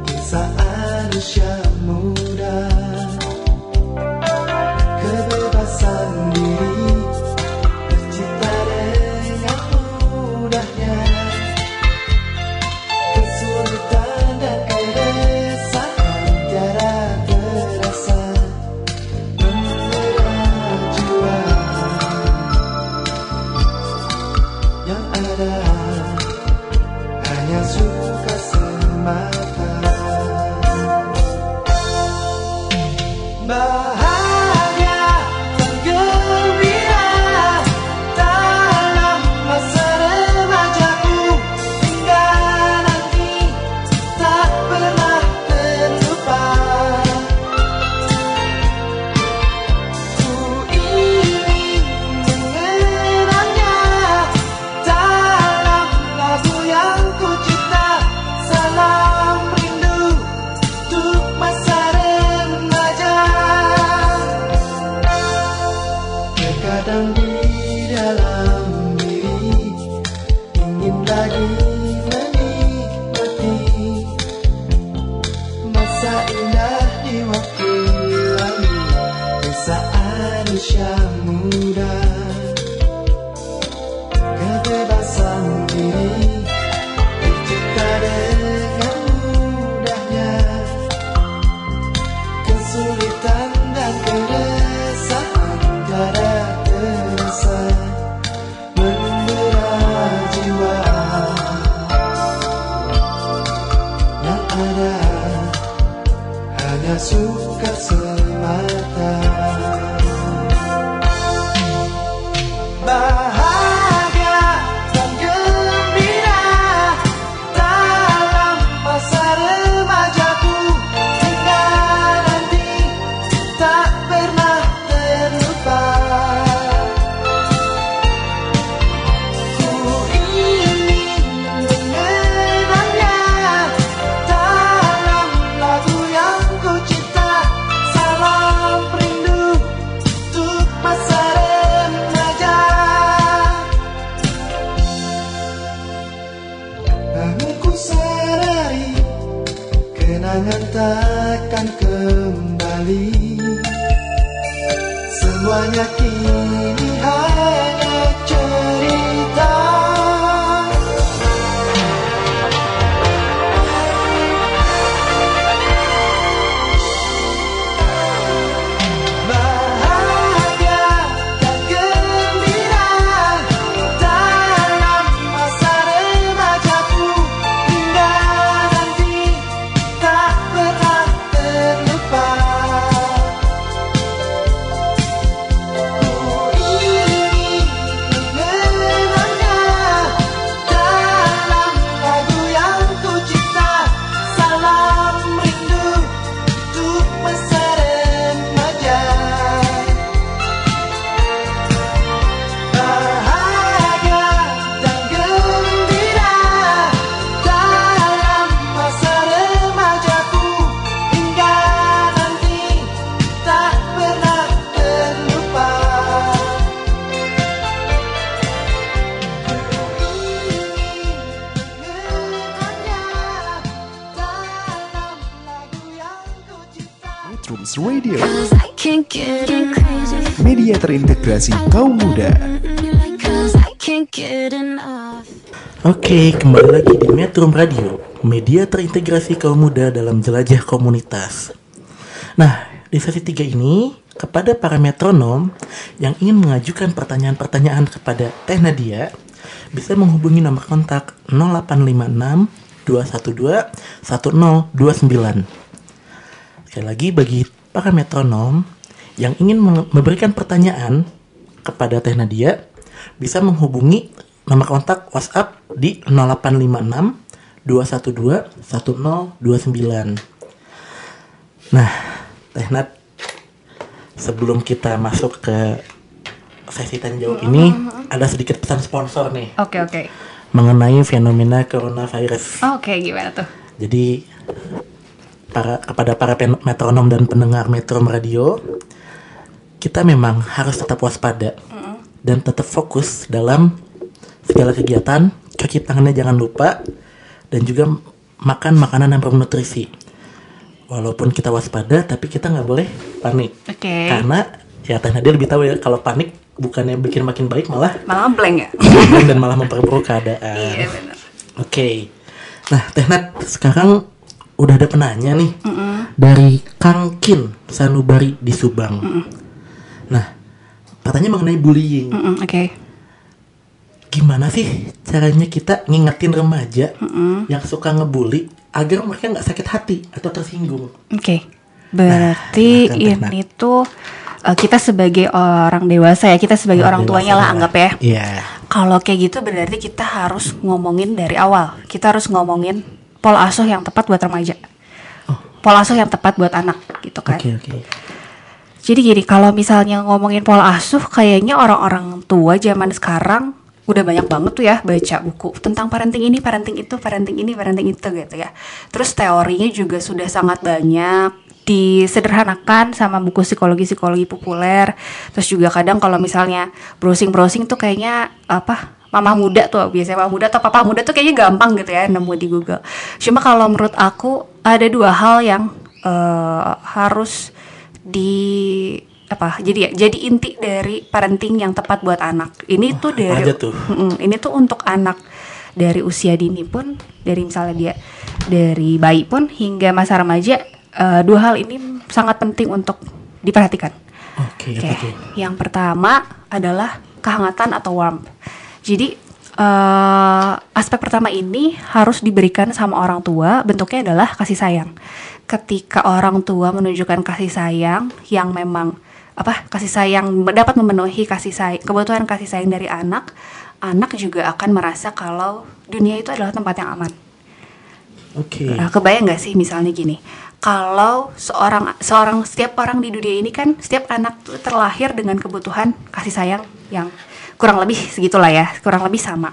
Speaker 6: Di saat usia
Speaker 3: media terintegrasi kaum muda.
Speaker 1: Oke, kembali lagi di Metro Radio, media terintegrasi kaum muda dalam jelajah komunitas. Nah, di sesi 3 ini, kepada para metronom yang ingin mengajukan pertanyaan-pertanyaan kepada Teh Nadia, bisa menghubungi nomor kontak 0856 212 1029. Sekali lagi bagi para metronom yang ingin memberikan pertanyaan kepada Teh Nadia bisa menghubungi nomor kontak WhatsApp di 0856 212 1029. Nah, Teh Nat, sebelum kita masuk ke sesi tanya jawab ini, ada sedikit pesan sponsor nih
Speaker 2: Oke oke.
Speaker 1: mengenai fenomena coronavirus.
Speaker 2: Oke gimana tuh?
Speaker 1: Jadi para kepada para metronom dan pendengar Metro Radio kita memang harus tetap waspada dan tetap fokus dalam segala kegiatan. Cuci tangannya jangan lupa dan juga makan makanan yang bernutrisi. Walaupun kita waspada, tapi kita nggak boleh panik.
Speaker 2: Oke.
Speaker 1: Karena ya Teh Nadia lebih tahu ya kalau panik bukannya bikin makin baik malah
Speaker 2: Malah blank ya.
Speaker 1: dan malah memperburuk keadaan.
Speaker 2: Iya benar.
Speaker 1: Oke. Nah, Teh Nat, sekarang udah ada penanya nih dari Kang Kin Sanubari di Subang. Nah, katanya mengenai bullying.
Speaker 2: Mm-mm, Oke.
Speaker 1: Gimana sih caranya kita ngingetin remaja yang suka ngebully agar mereka nggak sakit hati atau tersinggung?
Speaker 2: Oke. Berarti
Speaker 1: Nah, silakan, Teh
Speaker 2: ini tuh eh, kita sebagai orang dewasa ya, kita sebagai orang tuanya lah anggap ya.
Speaker 1: Iya.
Speaker 2: Kalau kayak gitu berarti kita harus ngomongin dari awal. Kita harus ngomongin pola asuh yang tepat buat remaja. Pola asuh yang tepat buat anak gitu kan.
Speaker 1: Oke, oke.
Speaker 2: Jadi gini, kalau misalnya ngomongin pola asuh, kayaknya orang-orang tua zaman sekarang udah banyak banget tuh ya baca buku tentang parenting ini, parenting itu, parenting ini, parenting itu gitu ya. Terus teorinya juga sudah sangat banyak disederhanakan sama buku psikologi-psikologi populer. Terus juga kadang kalau misalnya browsing-browsing tuh kayaknya apa mama muda tuh biasanya mama muda atau papa muda tuh kayaknya gampang gitu ya nemu di Google. Cuma kalau menurut aku ada dua hal yang eh, harus di apa jadi ya jadi inti dari parenting yang tepat buat anak ini tuh dari
Speaker 1: tuh?
Speaker 2: Ini tuh untuk anak dari usia dini pun dari misalnya dia dari bayi pun hingga masa remaja eh, dua hal ini sangat penting untuk diperhatikan
Speaker 1: Oke, apa tuh?
Speaker 2: yang pertama adalah kehangatan atau warmth. Jadi eh, aspek pertama ini harus diberikan sama orang tua. Bentuknya adalah kasih sayang. Ketika orang tua menunjukkan kasih sayang yang memang apa kasih sayang dapat memenuhi kasih sayang kebutuhan kasih sayang dari anak, anak juga akan merasa kalau dunia itu adalah tempat yang aman.
Speaker 1: Oke.
Speaker 2: Nah, kebayang nggak sih misalnya gini, kalau seorang seorang setiap orang di dunia ini kan setiap anak terlahir dengan kebutuhan kasih sayang yang kurang lebih segitulah ya, kurang lebih sama.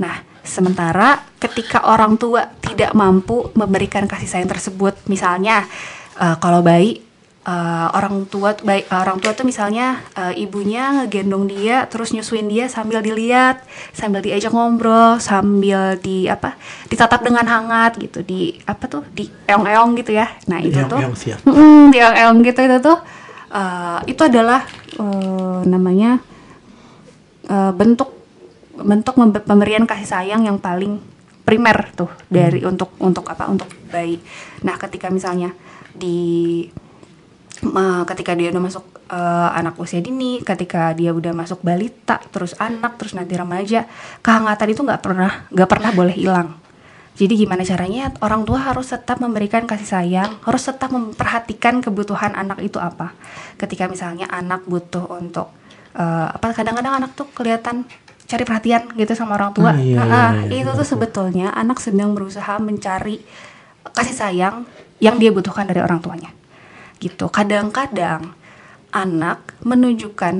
Speaker 2: Nah, sementara ketika orang tua tidak mampu memberikan kasih sayang tersebut, misalnya eh, kalau bayi eh, orang tua baik orang tua tuh misalnya eh, ibunya ngegendong dia terus nyusuin dia sambil dilihat sambil diajak ngobrol sambil di apa ditatap dengan hangat gitu di apa tuh di eong-eong gitu ya nah itu tuh
Speaker 1: Yang siap.
Speaker 2: Mm, di eong gitu itu tuh eh, itu adalah eh, namanya eh, bentuk bentuk pemberian kasih sayang yang paling primer tuh dari untuk untuk apa untuk bayi. Nah, ketika misalnya di eh, ketika dia udah masuk eh, anak usia dini, ketika dia udah masuk balita, terus anak, terus nanti remaja, kehangatan itu nggak pernah nggak pernah boleh hilang. Jadi gimana caranya orang tua harus tetap memberikan kasih sayang, harus tetap memperhatikan kebutuhan anak itu apa. Ketika misalnya anak butuh untuk eh, apa kadang-kadang anak tuh kelihatan cari perhatian gitu sama orang tua.
Speaker 1: Ah, iya,
Speaker 2: Ah,
Speaker 1: iya, iya,
Speaker 2: itu tuh sebetulnya anak sedang berusaha mencari kasih sayang yang dia butuhkan dari orang tuanya. Gitu. Kadang-kadang anak menunjukkan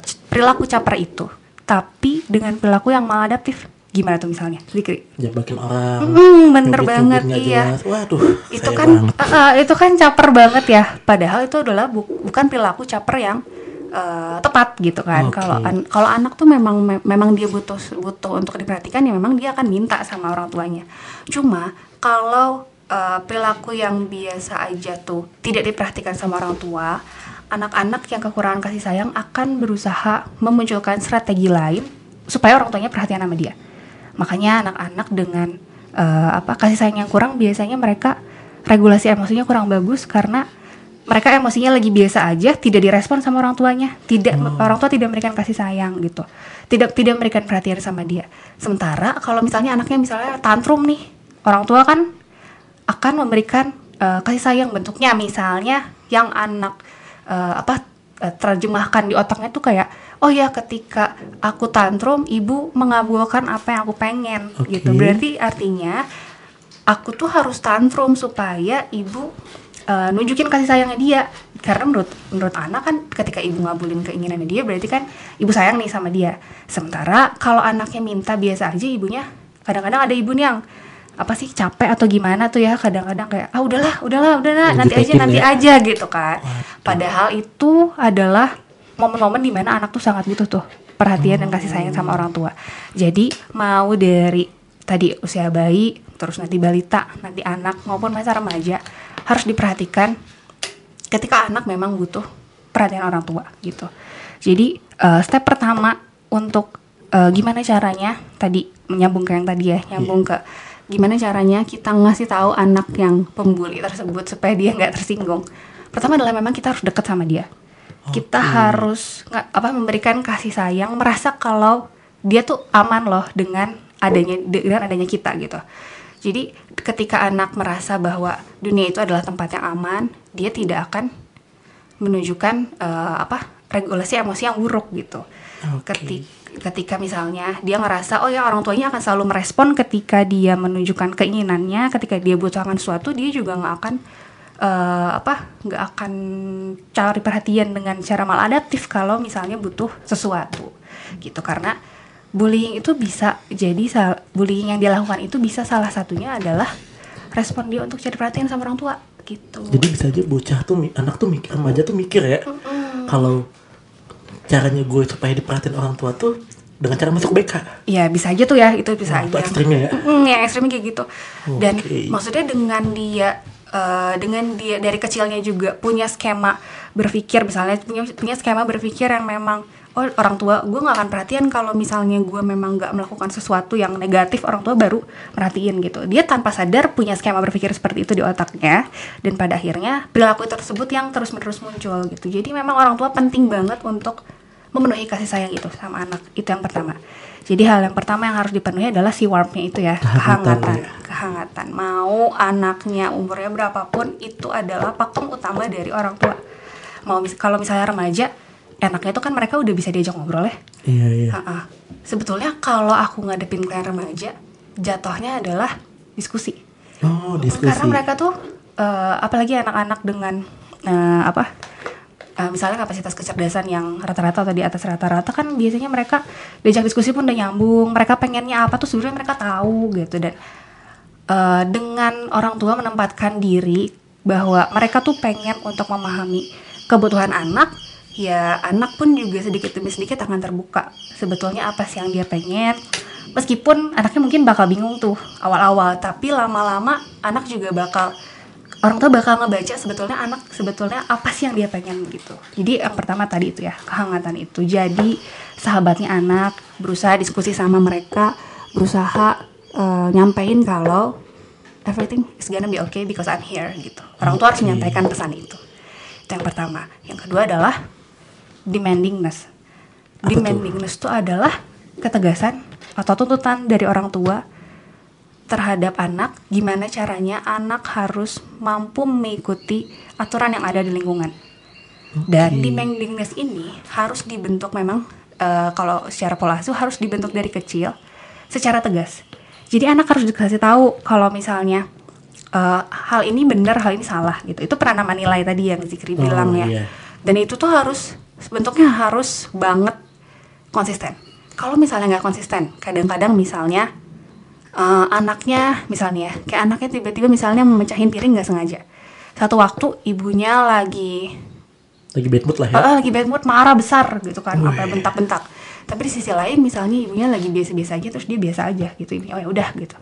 Speaker 2: c- perilaku caper itu, tapi dengan perilaku yang maladaptif. Gimana tuh misalnya? Sedikit.
Speaker 1: Jabakin orang.
Speaker 2: Hmm, bener banget iya.
Speaker 1: jelas. Waduh,
Speaker 2: itu kan
Speaker 1: banget.
Speaker 2: eh, itu kan caper banget ya. Padahal itu adalah bu- bukan perilaku caper yang eh, tepat gitu kan.
Speaker 1: Oke.
Speaker 2: Kalau an- kalau anak tuh memang me- memang dia butuh butuh untuk diperhatikan ya memang dia akan minta sama orang tuanya. Cuma kalau eh, perilaku yang biasa aja tuh tidak diperhatikan sama orang tua, anak-anak yang kekurangan kasih sayang akan berusaha memunculkan strategi lain supaya orang tuanya perhatian sama dia. Makanya anak-anak dengan eh, apa kasih sayang yang kurang biasanya mereka regulasi emosinya kurang bagus karena mereka emosinya lagi biasa aja tidak direspon sama orang tuanya tidak orang tua tidak memberikan kasih sayang gitu. Tidak tidak memberikan perhatian sama dia. Sementara kalau misalnya anaknya misalnya tantrum nih orang tua kan akan memberikan eh, kasih sayang bentuknya. Misalnya yang anak eh, apa eh, terjemahkan di otaknya tuh kayak oh ya ketika aku tantrum ibu mengabulkan apa yang aku pengen.
Speaker 1: Oke.
Speaker 2: gitu berarti artinya aku tuh harus tantrum supaya ibu eh, nunjukin kasih sayangnya dia. Karena menurut menurut anak kan ketika ibu ngabulin keinginannya dia berarti kan ibu sayang nih sama dia. Sementara kalau anaknya minta biasa aja ibunya kadang-kadang ada ibu nih yang apa sih capek atau gimana tuh ya? Kadang-kadang kayak ah udahlah udahlah udahlah nanti aja nanti
Speaker 1: ya?
Speaker 2: aja gitu kan. Padahal itu adalah momen-momen di mana anak tuh sangat butuh tuh perhatian dan kasih sayang sama orang tua. Jadi mau dari tadi usia bayi terus nanti balita nanti anak maupun masa remaja harus diperhatikan ketika anak memang butuh perhatian orang tua gitu. Jadi eh, step pertama untuk eh, gimana caranya tadi menyambung ke yang tadi ya, nyambung ke gimana caranya kita ngasih tahu anak yang pembuli tersebut supaya dia nggak tersinggung. Pertama adalah memang kita harus dekat sama dia. Kita harus nggak apa memberikan kasih sayang, merasa kalau dia tuh aman loh dengan adanya dengan adanya kita gitu. Jadi ketika anak merasa bahwa dunia itu adalah tempat yang aman, dia tidak akan menunjukkan eh, apa regulasi emosi yang buruk gitu.
Speaker 1: Oke.
Speaker 2: Keti- ketika misalnya dia ngerasa oh ya orang tuanya akan selalu merespon ketika dia menunjukkan keinginannya, ketika dia butuhkan sesuatu dia juga nggak akan eh, apa nggak akan cari perhatian dengan cara maladaptif kalau misalnya butuh sesuatu gitu karena bullying itu bisa jadi sal- bullying yang dilakukan itu bisa salah satunya adalah respon dia untuk cari perhatian sama orang tua gitu.
Speaker 1: Jadi bisa aja bocah tuh anak tuh mikir remaja tuh mikir ya kalau caranya gue supaya diperhatiin orang tua tuh dengan cara masuk BK.
Speaker 2: Ya bisa aja tuh ya itu bisa
Speaker 1: itu
Speaker 2: aja.
Speaker 1: ekstrimnya ya?
Speaker 2: Mm, yang ekstrimnya kayak gitu. Dan
Speaker 1: Oke.
Speaker 2: maksudnya dengan dia eh, dengan dia dari kecilnya juga punya skema berpikir misalnya punya punya skema berpikir yang memang oh orang tua gue nggak akan perhatian kalau misalnya gue memang nggak melakukan sesuatu yang negatif orang tua baru perhatiin gitu. Dia tanpa sadar punya skema berpikir seperti itu di otaknya dan pada akhirnya perilaku tersebut yang terus menerus muncul gitu. Jadi memang orang tua penting banget untuk memenuhi kasih sayang itu sama anak. Itu yang pertama. Jadi hal yang pertama yang harus dipenuhi adalah si warmth-nya itu ya
Speaker 1: Kehangatan.
Speaker 2: kehangatan. Kehangatan. Mau anaknya umurnya berapapun itu adalah pakem utama dari orang tua. Mau mis- kalau misalnya remaja enaknya itu kan mereka udah bisa diajak ngobrol ya
Speaker 1: Iya iya.
Speaker 2: Ha-ha. sebetulnya kalau aku ngadepin klien remaja jatuhnya adalah diskusi
Speaker 1: Oh diskusi.
Speaker 2: karena mereka tuh eh, apalagi anak-anak dengan eh, apa eh, misalnya kapasitas kecerdasan yang rata-rata atau di atas rata-rata kan biasanya mereka diajak diskusi pun udah nyambung mereka pengennya apa tuh sebenarnya mereka tahu gitu dan eh, dengan orang tua menempatkan diri bahwa mereka tuh pengen untuk memahami kebutuhan anak ya anak pun juga sedikit demi sedikit akan terbuka sebetulnya apa sih yang dia pengen. Meskipun anaknya mungkin bakal bingung tuh awal-awal tapi lama-lama anak juga bakal orang tua bakal ngebaca sebetulnya anak sebetulnya apa sih yang dia pengen gitu. Jadi yang pertama tadi itu ya kehangatan itu. Jadi sahabatnya anak berusaha diskusi sama mereka berusaha eh, nyampein kalau everything is gonna be okay because I'm here gitu. Orang tua harus menyampaikan pesan itu. Itu yang pertama. Yang kedua adalah demandingness.
Speaker 1: Apa
Speaker 2: demandingness itu adalah ketegasan atau tuntutan dari orang tua terhadap anak gimana caranya anak harus mampu mengikuti aturan yang ada di lingkungan. Dan demandingness ini harus dibentuk memang eh, kalau secara pola asuh harus dibentuk dari kecil secara tegas. Jadi anak harus dikasih tahu kalau misalnya eh, hal ini benar hal ini salah gitu. Itu penanaman nilai tadi yang Zikri
Speaker 1: Oh,
Speaker 2: bilang ya.
Speaker 1: iya.
Speaker 2: dan itu tuh harus bentuknya harus banget konsisten kalau misalnya nggak konsisten kadang-kadang misalnya eh, anaknya misalnya ya kayak anaknya tiba-tiba misalnya memecahin piring nggak sengaja satu waktu ibunya lagi
Speaker 1: Lagi bad mood lah ya.
Speaker 2: eh, lagi bad mood marah besar gitu kan
Speaker 1: Wih.
Speaker 2: apa bentak-bentak tapi di sisi lain misalnya ibunya lagi biasa-biasa aja terus dia biasa aja gitu ibunya oh ya udah gitu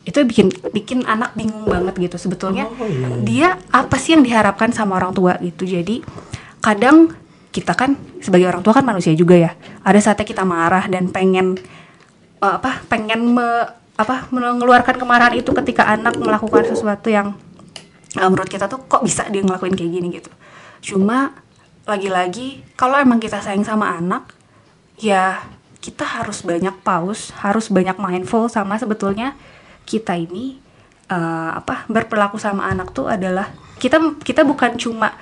Speaker 2: itu bikin bikin anak bingung banget gitu sebetulnya
Speaker 1: Oh, iya.
Speaker 2: dia apa sih yang diharapkan sama orang tua gitu jadi kadang kita kan sebagai orang tua kan manusia juga ya. Ada saatnya kita marah dan pengen eh, apa pengen me, apa mengeluarkan kemarahan itu ketika anak melakukan sesuatu yang eh, menurut kita tuh kok bisa dia ngelakuin kayak gini gitu. Cuma lagi-lagi kalau emang kita sayang sama anak ya kita harus banyak pause harus banyak mindful sama sebetulnya kita ini eh, apa berperilaku sama anak tuh adalah kita kita bukan cuma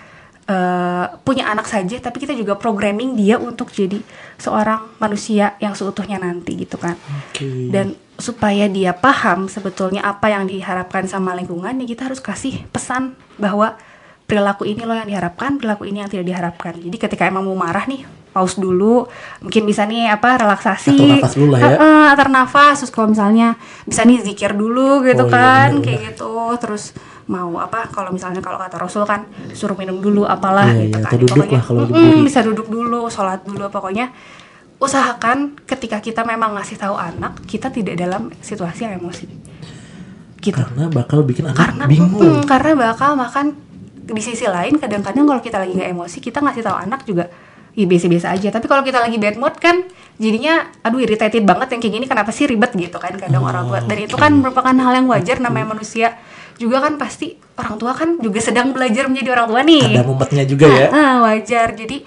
Speaker 2: eh, punya anak saja tapi kita juga programming dia untuk jadi seorang manusia yang seutuhnya nanti gitu kan
Speaker 1: Oke.
Speaker 2: dan supaya dia paham sebetulnya apa yang diharapkan sama lingkungan ya kita harus kasih pesan bahwa perilaku ini loh yang diharapkan perilaku ini yang tidak diharapkan jadi ketika emang mau marah nih pause dulu mungkin bisa nih apa relaksasi
Speaker 1: Atur nafas dulu lah ya.
Speaker 2: Heeh, atur nafas terus kalau misalnya bisa nih zikir dulu gitu
Speaker 1: Oh, iya,
Speaker 2: kan
Speaker 1: benar-benar.
Speaker 2: kayak gitu terus mau apa kalau misalnya kalau kata Rasul kan suruh minum dulu apalah
Speaker 1: Iya,
Speaker 2: gitu
Speaker 1: iya,
Speaker 2: kan.
Speaker 1: duduk lah kalau buri.
Speaker 2: bisa duduk dulu sholat dulu pokoknya usahakan ketika kita memang ngasih tahu anak kita tidak dalam situasi yang emosi. Gitu.
Speaker 1: Karena bakal bikin anak
Speaker 2: karena
Speaker 1: bingung.
Speaker 2: mm, karena bakal makan di sisi lain kadang-kadang kalau kita lagi nggak emosi kita ngasih tahu anak juga ya biasa-biasa aja. Tapi kalau kita lagi bad mood kan jadinya aduh irritated banget yang kayak gini kenapa sih ribet gitu kan kadang orang tua. Dan itu kan merupakan hal yang wajar namanya manusia juga kan pasti orang tua kan juga sedang belajar menjadi orang tua nih.
Speaker 1: Ada mumetnya juga ya.
Speaker 2: Ah, wajar. Jadi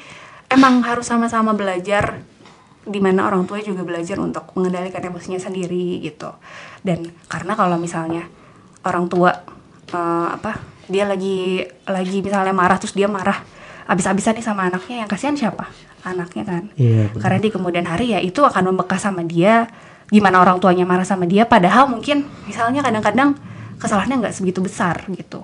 Speaker 2: emang harus sama-sama belajar di mana orang tua juga belajar untuk mengendalikan emosinya sendiri gitu. Dan karena kalau misalnya orang tua eh, apa dia lagi lagi misalnya marah terus dia marah abis-abisan nih sama anaknya yang kasihan siapa? Anaknya kan.
Speaker 1: Iya,
Speaker 2: karena di kemudian hari ya itu akan membekas sama dia gimana orang tuanya marah sama dia padahal mungkin misalnya kadang-kadang kesalahannya nggak segitu besar gitu.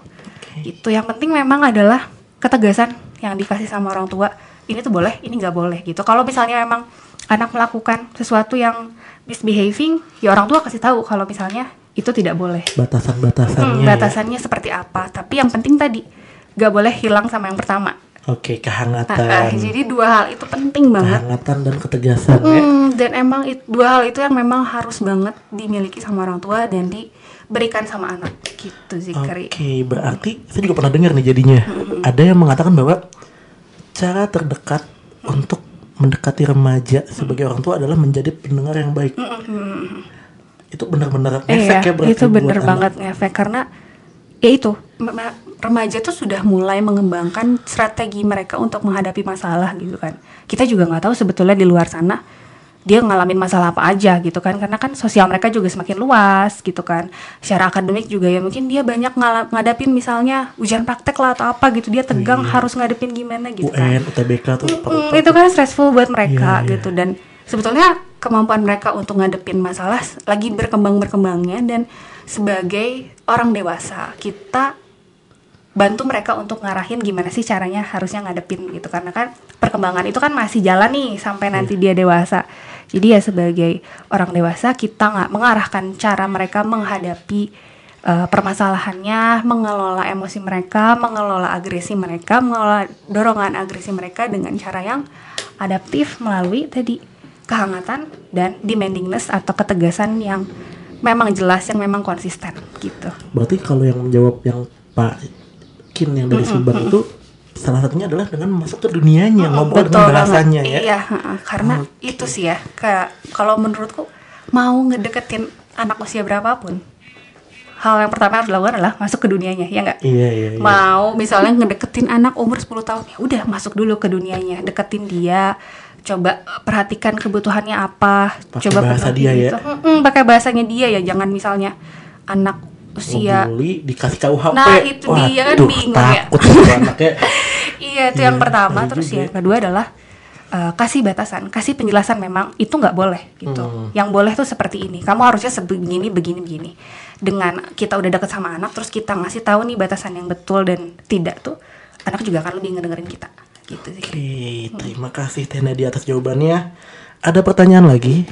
Speaker 2: Itu yang penting memang adalah ketegasan yang dikasih sama orang tua. Ini tuh boleh ini nggak boleh gitu. Kalau misalnya memang anak melakukan sesuatu yang misbehaving ya orang tua kasih tahu kalau misalnya itu tidak boleh.
Speaker 1: Batasan-batasannya.
Speaker 2: Hmm,
Speaker 1: ya.
Speaker 2: batasannya seperti apa. Tapi yang penting tadi nggak boleh hilang sama yang pertama
Speaker 1: Oke,
Speaker 2: Ah, ah,
Speaker 1: kehangatan.
Speaker 2: jadi dua hal itu penting banget
Speaker 1: Kehangatan dan ketegasan ya.
Speaker 2: Hmm, dan emang it- dua hal itu yang memang harus banget dimiliki sama orang tua dan diberikan sama anak gitu sih.
Speaker 1: Oke, berarti saya juga pernah dengar nih jadinya. Ada yang mengatakan bahwa cara terdekat untuk mendekati remaja sebagai orang tua adalah menjadi pendengar yang baik. Itu benar-benar efek
Speaker 2: Iya,
Speaker 1: ya berarti
Speaker 2: itu bener
Speaker 1: buat anak.
Speaker 2: banget ngefek karena ya itu. Remaja tuh sudah mulai mengembangkan strategi mereka untuk menghadapi masalah gitu kan. Kita juga nggak tahu sebetulnya di luar sana dia ngalamin masalah apa aja gitu kan. Karena kan sosial mereka juga semakin luas gitu kan. Secara akademik juga ya mungkin dia banyak ngala- ngadapin misalnya ujian praktek lah atau apa gitu. Dia tegang harus ngadepin gimana gitu kan.
Speaker 1: UN, UTBK tuh
Speaker 2: Mm, itu kan stressful buat mereka
Speaker 1: Iya, iya.
Speaker 2: gitu. Dan sebetulnya kemampuan mereka untuk ngadepin masalah lagi berkembang berkembangnya dan sebagai orang dewasa. Kita bantu mereka untuk ngarahin gimana sih caranya harusnya ngadepin gitu. Karena kan perkembangan itu kan masih jalan nih sampai nanti dia dewasa. Jadi ya sebagai orang dewasa kita nggak mengarahkan cara mereka menghadapi eh, permasalahannya mengelola emosi mereka mengelola agresi mereka mengelola dorongan agresi mereka dengan cara yang adaptif melalui tadi kehangatan dan demandingness atau ketegasan yang memang jelas yang memang konsisten gitu
Speaker 1: Berarti kalau yang menjawab yang Pak Kin yang dari Subang itu salah satunya adalah dengan masuk ke dunianya, ngobrol
Speaker 2: Betul
Speaker 1: dengan
Speaker 2: banget.
Speaker 1: bahasanya ya.
Speaker 2: Iya, karena itu sih ya, kayak kalau menurutku mau ngedeketin anak usia berapapun, hal yang pertama harus dilakukan adalah masuk ke dunianya, ya nggak?
Speaker 1: Iya, iya, iya.
Speaker 2: Mau misalnya ngedeketin anak umur 10 tahun, ya udah masuk dulu ke dunianya, deketin dia, coba perhatikan kebutuhannya apa,
Speaker 1: Pakai
Speaker 2: coba
Speaker 1: bahasa dia ya.
Speaker 2: gitu. Mm-mm, pakai bahasanya dia ya, jangan misalnya anak usia
Speaker 1: dikasih KUHP.
Speaker 2: Nah, itu dia kan bingung ya.
Speaker 1: takut itu anaknya.
Speaker 2: Iya itu yang
Speaker 1: Iya,
Speaker 2: pertama
Speaker 1: ngeri
Speaker 2: terus
Speaker 1: juga
Speaker 2: yang
Speaker 1: ya.
Speaker 2: kedua adalah eh, kasih batasan, kasih penjelasan memang itu nggak boleh gitu.
Speaker 1: Hmm.
Speaker 2: Yang boleh tuh seperti ini. Kamu harusnya sebegini begini begini. Dengan kita udah deket sama anak terus kita ngasih tahu nih batasan yang betul dan tidak tuh anak juga akan lebih ngedengerin kita. Gitu sih.
Speaker 1: Oke, terima kasih Teh Nadia atas jawabannya. Ada pertanyaan lagi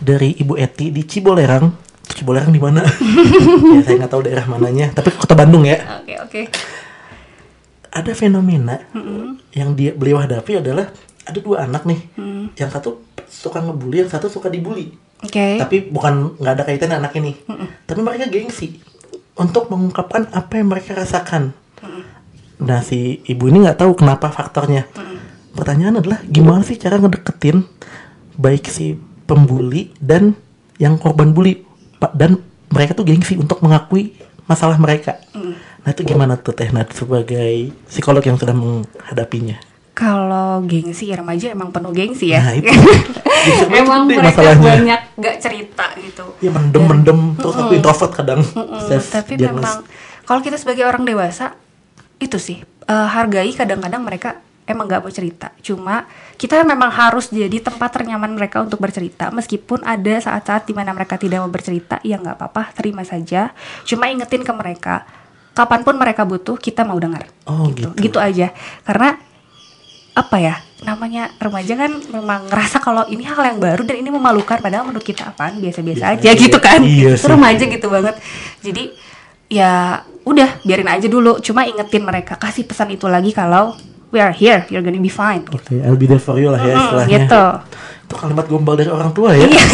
Speaker 1: dari Ibu Eti di Cibolerang. Cibolerang di mana? ya saya nggak tahu daerah mananya, tapi kota Bandung ya.
Speaker 2: Oke oke.
Speaker 1: Ada fenomena yang dia beliau hadapi adalah ada dua anak nih, yang satu suka ngebully, yang satu suka dibully.
Speaker 2: Oke.
Speaker 1: Tapi bukan nggak ada kaitannya anak ini, tapi mereka gengsi untuk mengungkapkan apa yang mereka rasakan. Nah si ibu ini nggak tahu kenapa faktornya. Pertanyaan adalah gimana sih cara ngedeketin baik si pembuli dan yang korban bully Pak dan mereka tuh gengsi untuk mengakui masalah mereka. Nah itu gimana tuh Teh Nat sebagai psikolog yang sudah menghadapinya?
Speaker 2: Kalau gengsi remaja emang penuh gengsi ya.
Speaker 1: Nah, itu.
Speaker 2: Emang mereka
Speaker 1: masalahnya.
Speaker 2: banyak gak cerita gitu.
Speaker 1: Ya mendem-mendem terus aku introvert kadang.
Speaker 2: Mm,
Speaker 1: Self
Speaker 2: tapi memang kalau kita sebagai orang dewasa itu sih. Eh, hargai kadang-kadang mereka emang nggak mau cerita. Cuma kita memang harus jadi tempat ternyaman mereka untuk bercerita. Meskipun ada saat-saat di mana mereka tidak mau bercerita ya nggak apa-apa terima saja. Cuma ingetin ke mereka kapan pun mereka butuh kita mau dengar.
Speaker 1: Oh,
Speaker 2: gitu.
Speaker 1: gitu.
Speaker 2: gitu aja. Karena apa ya namanya remaja kan memang ngerasa kalau ini hal yang baru dan ini memalukan padahal menurut kita apaan? Biasa-biasa aja
Speaker 1: Biasa
Speaker 2: gitu kan?
Speaker 1: Iya
Speaker 2: itu remaja gitu banget. Jadi ya udah biarin aja dulu cuma ingetin mereka kasih pesan itu lagi kalau we are here you're gonna be fine
Speaker 1: Oke, I'll be there for you lah ya
Speaker 2: Mm, gitu
Speaker 1: Itu kalimat gombal dari orang tua ya.
Speaker 2: Iya.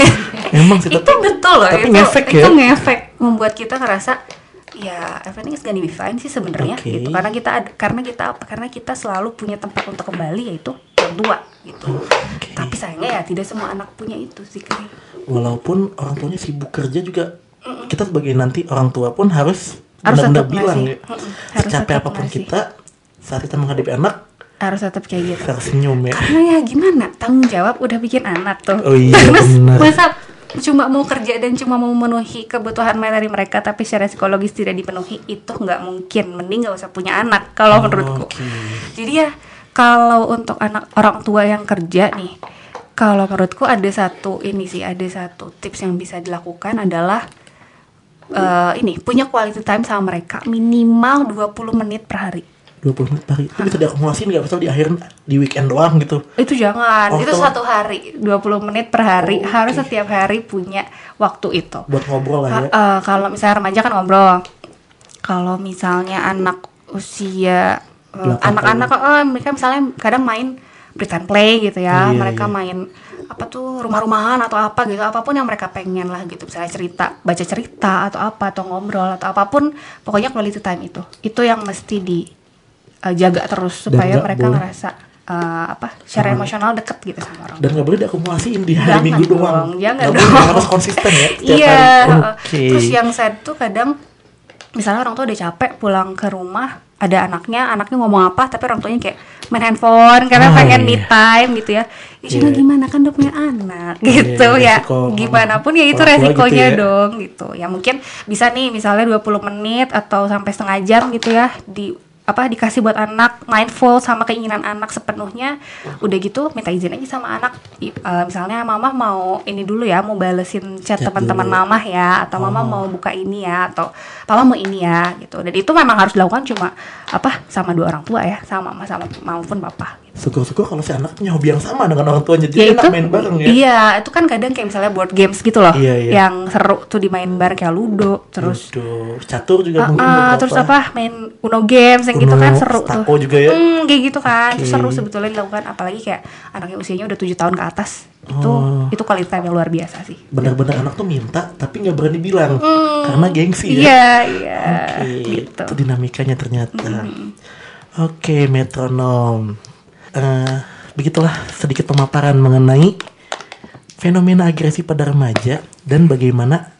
Speaker 1: Emang sih
Speaker 2: itu
Speaker 1: tapi
Speaker 2: betul loh
Speaker 1: tapi
Speaker 2: itu,
Speaker 1: ngefek ya.
Speaker 2: itu ngefek membuat kita ngerasa ya everything is gonna be fine sih sebenarnya
Speaker 1: Oke.
Speaker 2: gitu karena kita karena kita apa karena kita selalu punya tempat untuk kembali yaitu orang tua gitu
Speaker 1: Oke.
Speaker 2: tapi sayangnya ya tidak semua anak punya itu sih
Speaker 1: walaupun orang tuanya sibuk kerja juga kita sebagai nanti orang tua pun harus
Speaker 2: Harus
Speaker 1: benar-benar
Speaker 2: tetap
Speaker 1: bilang ya.
Speaker 2: Harus tetap
Speaker 1: apa pun
Speaker 2: ngasih.
Speaker 1: kita saat kita menghadapi anak
Speaker 2: harus tetap kayak gitu
Speaker 1: harus senyum ya.
Speaker 2: karena ya gimana tanggung jawab udah bikin anak tuh
Speaker 1: Oh iya,
Speaker 2: terus
Speaker 1: benar.
Speaker 2: masa cuma mau kerja dan cuma mau memenuhi kebutuhan materi mereka tapi secara psikologis tidak dipenuhi itu nggak mungkin mending nggak usah punya anak kalau menurutku
Speaker 1: oke.
Speaker 2: jadi ya kalau untuk anak orang tua yang kerja nih kalau menurutku ada satu ini sih ada satu tips yang bisa dilakukan adalah eh, ini punya quality time sama mereka minimal 20 menit per hari
Speaker 1: 20 menit per hari. Itu bisa diakumulasiin nggak? Misal di akhir di weekend doang gitu.
Speaker 2: itu jangan
Speaker 1: Oh,
Speaker 2: itu satu hari 20 menit per hari
Speaker 1: Oh,
Speaker 2: harus setiap hari punya waktu itu
Speaker 1: Buat ngobrol lah ya.
Speaker 2: Eh, kalau misalnya remaja kan ngobrol kalau misalnya anak usia eh, anak-anak eh, mereka misalnya kadang main pretend play gitu ya
Speaker 1: Iya,
Speaker 2: mereka
Speaker 1: iya.
Speaker 2: main apa tuh rumah-rumahan atau apa gitu apa pun yang mereka pengen lah gitu misalnya cerita baca cerita atau apa atau ngobrol atau apa pun pokoknya quality time itu itu yang mesti dijaga terus
Speaker 1: Dan
Speaker 2: supaya
Speaker 1: nggak
Speaker 2: mereka
Speaker 1: boleh-
Speaker 2: ngerasa eh, apa secara emosional deket gitu sama orang
Speaker 1: Dan nggak boleh diakumulasiin di hari
Speaker 2: Jangan
Speaker 1: Minggu
Speaker 2: dong,
Speaker 1: doang.
Speaker 2: jangan
Speaker 1: Nggak boleh, harus konsisten ya.
Speaker 2: Iya.
Speaker 1: Oke.
Speaker 2: Terus yang sad tuh kadang misalnya orang tua udah capek pulang ke rumah ada anaknya, anaknya ngomong apa tapi orang tuanya kayak main handphone karena
Speaker 1: Ah,
Speaker 2: pengen
Speaker 1: iya.
Speaker 2: me time gitu ya. Ya
Speaker 1: Iya.
Speaker 2: gimana kan udah punya anak gitu ya.
Speaker 1: resiko
Speaker 2: Gimana pun ya itu
Speaker 1: tua
Speaker 2: resikonya
Speaker 1: gitu ya.
Speaker 2: dong gitu. Ya mungkin bisa nih misalnya 20 menit atau sampai setengah jam gitu ya di apa dikasih buat anak mindful sama keinginan anak sepenuhnya udah gitu minta izin aja sama anak. I- eh, misalnya mama mau ini dulu ya mau balesin chat teman-teman mama ya atau mama
Speaker 1: Oh.
Speaker 2: mau buka ini ya atau papa mau ini ya gitu. Dan itu memang harus dilakukan cuma apa sama dua orang tua ya sama mama sama maupun papa
Speaker 1: Syukur-syukur kalau si anak punya hobi yang sama dengan orang tuanya.
Speaker 2: ya
Speaker 1: Jadi
Speaker 2: itu
Speaker 1: enak main bareng ya.
Speaker 2: iya itu kan kadang kayak misalnya board games gitu loh
Speaker 1: Iya, iya.
Speaker 2: yang seru tuh dimain bareng kayak ludo terus
Speaker 1: Tuh, catur juga
Speaker 2: Ah,
Speaker 1: mungkin beberapa.
Speaker 2: terus apa main Uno games yang gitu
Speaker 1: Uno,
Speaker 2: kan seru tuh.
Speaker 1: juga ya?
Speaker 2: Hmm, kayak gitu kan. Itu
Speaker 1: Oke.
Speaker 2: seru sebetulnya dilakukan apalagi kayak anaknya usianya udah tujuh tahun ke atas. Itu
Speaker 1: Oh.
Speaker 2: itu quality time yang luar biasa sih.
Speaker 1: Benar-benar anak tuh minta tapi nggak berani bilang karena gengsi ya.
Speaker 2: Iya, iya.
Speaker 1: Oke,
Speaker 2: Gitu.
Speaker 1: itu dinamikanya ternyata. Oke, metronom. Eh, begitulah sedikit pemaparan mengenai fenomena agresi pada remaja dan bagaimana